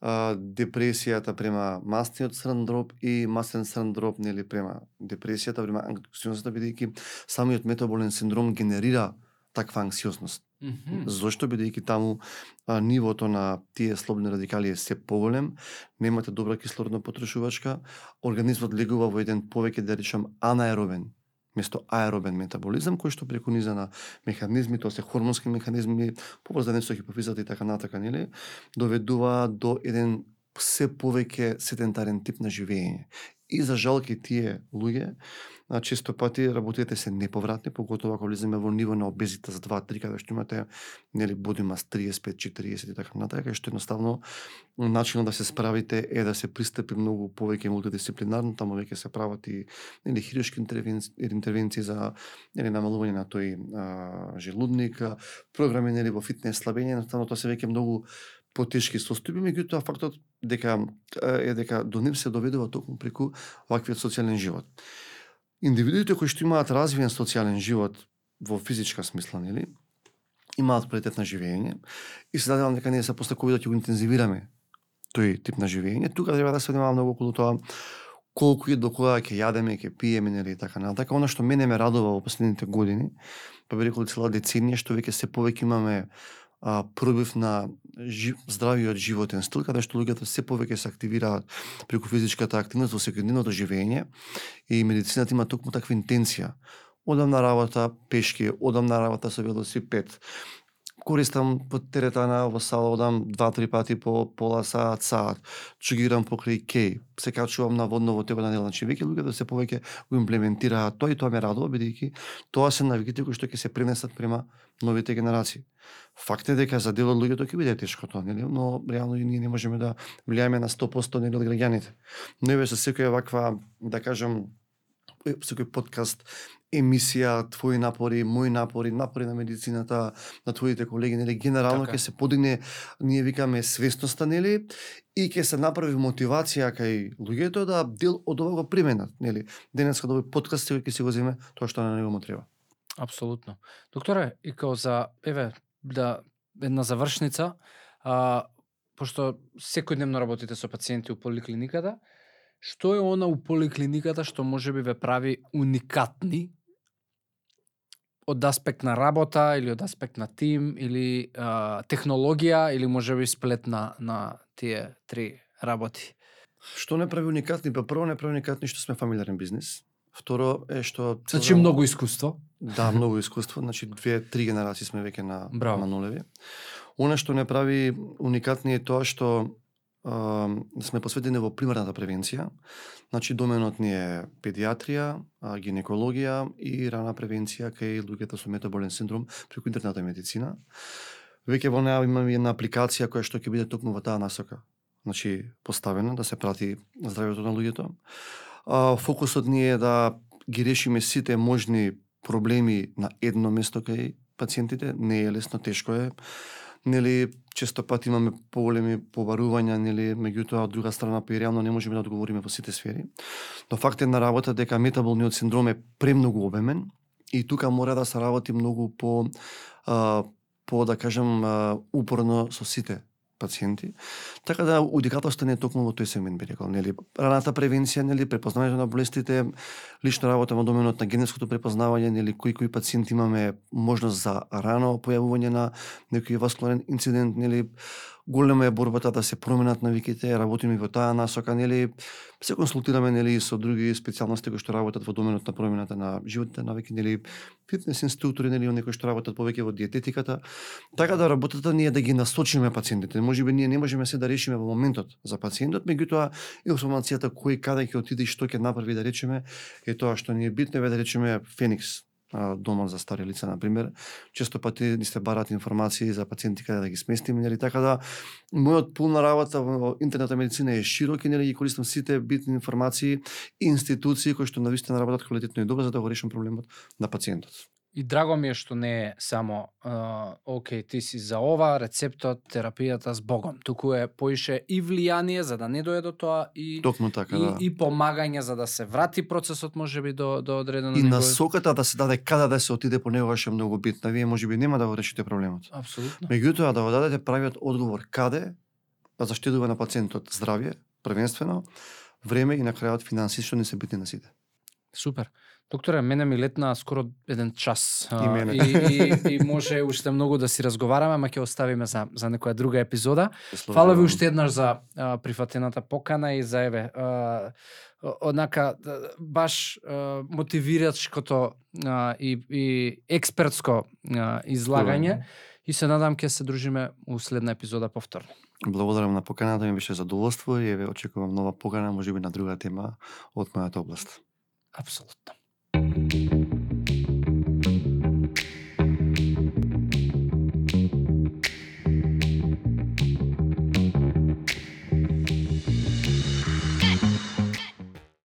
а, депресијата према мастниот синдром и мастен синдром нели према депресијата према анксиозноста бидејќи самиот метаболен синдром генерира таква анксиозност. Mm -hmm. Зошто бидејќи таму а, нивото на тие слободни радикали е се поголем, немате добра кислородна потрошувачка, организмот легува во еден повеќе да речам анаеробен место аеробен метаболизам кој што преку низа на механизми, тоа се хормонски механизми, поврзани со хипофизата и така натака, нели, доведува до еден се повеќе седентарен тип на живење. И за жалки тие луѓе а, често пати работите се неповратни, поготово ако влеземе во ниво на обезита за 2-3, каде што имате нели боди 35-40 и така натаму, што едноставно начинот да се справите е да се пристапи многу повеќе мултидисциплинарно, таму веќе се прават и нели хируршки интервенции, интервенции за нели намалување на тој а, желудник, програми нели во фитнес слабење, едноставно тоа се веќе многу потешки состојби, меѓутоа фактот дека е дека до нив се доведува токму преку ваквиот социјален живот индивидуите кои што имаат развиен социјален живот во физичка смисла, нели, имаат квалитет на живење и се надевам дека ние се после ковидот ќе го интензивираме тој тип на живење. Тука треба да се внимава многу околу тоа колку и до кога ќе јадеме, ќе пиеме, нели, така натака. Она што мене ме радува во последните години, па би рекол цела деценија, што веќе се повеќе имаме а, пробив на жи, здравиот животен стил, каде што луѓето се повеќе се активираат преку физичката активност во секојдневното живење и медицината има токму таква интенција. Одам на работа пешки, одам на работа со велосипед, користам по теретана во сала, одам два-три пати по пола саат, саат, чугирам покрај кеј, се качувам на водно во тебе на дел, значи веќе луѓето се повеќе го имплементираат тоа и тоа ме радува бидејќи тоа се навиките кои што ќе се пренесат према новите генерации. Факт е дека за дел од луѓето ќе биде тешко тоа, нели? но реално и ние не можеме да влијаме на 100% нели од граѓаните. Но еве со секоја ваква, да кажам, секој подкаст емисија, твои напори, мои напори, напори на медицината, на твоите колеги, нели генерално ќе се подигне, ние викаме свесноста, нели, и ќе се направи мотивација кај луѓето да дел од ова го применат, нели. Денеска да овој подкаст ќе си го земе тоа што на него му треба. Апсолутно. Докторе, и као за еве да една завршница, а, пошто секојдневно работите со пациенти у поликлиниката, што е она у поликлиниката што може би ве прави уникатни од аспект на работа или од аспект на тим или а, технологија или може би сплет на, на тие три работи? Што не прави уникатни? Па прво не прави уникатни што сме фамилиарен бизнис. Второ е што Значи многу искуство. Да, многу искуство, значи две три генерации сме веќе на Браво. на нулеви. Она што не прави уникатни е тоа што сме посветени во примарната превенција. Значи доменот ни е педиатрија, гинекологија и рана превенција кај луѓето со метаболен синдром преку интернетната медицина. Веќе во неа имаме една апликација која што ќе биде токму во таа насока. Значи поставена да се прати здравјето на луѓето. А, фокусот ни е да ги решиме сите можни проблеми на едно место кај пациентите. Не е лесно, тешко е нели често пати имаме поголеми побарувања, нели меѓутоа од друга страна па и реално не можеме да одговориме во сите сфери. Но факт е на работа дека метаболниот синдром е премногу обемен и тука мора да се работи многу по а, по да кажам упорно со сите пациенти. Така да удикателство не е токму во тој сегмент би рекол, нели? Раната превенција, нели? Препознавање на болестите, лично работа во доменот на генетското препознавање, нели? Кои кои пациенти имаме можност за рано појавување на некој васкуларен инцидент, нели? Голема е борбата да се променат навиките, работиме во таа насока, нели се консултираме нели со други специјалности кои што работат во доменот на промената на животните навики, нели фитнес инструктори, нели оние кои што работат повеќе во диететиката. Така да работата ние да ги насочиме пациентите. Можеби ние не можеме се да решиме во моментот за пациентот, меѓутоа информацијата кој каде ќе отиде и што ќе направи да речеме е тоа што ни е битно да речеме Феникс домот за стари лица, на пример, често пати ни се барат информации за пациенти каде да ги сместиме, нели така да мојот пул на работа во интернет медицина е широк и нели ги користам сите битни информации и институции кои што навистина работат квалитетно и добро за да го решам проблемот на пациентот. И драго ми е што не е само uh, окей, ти си за ова, рецептот, терапијата с Богом. Туку е поише и влијание за да не дојде до тоа и Токму така, и, да. и помагање за да се врати процесот можеби до до одредено И насоката да се даде каде да се отиде по него е многу битна. Вие можеби нема да го решите проблемот. Апсолутно. Меѓутоа да го дадете правиот одговор каде да заштедува на пациентот здравје, првенствено, време и на крајот финансии што не се битни на сите. Супер. Докторе, мене ми летна скоро еден час. И мене. и, и, и може уште многу да си разговараме, ама ќе оставиме за, за некоја друга епизода. Фала ви уште еднаш за а, прифатената покана и за еве а, однака да, баш а, мотивирачкото а, и, и експертско а, излагање и се надам ќе се дружиме у следна епизода повторно. Благодарам на поканата, ми беше задоволство и еве очекувам нова покана, можеби на друга тема од мојата област. Апсолутно.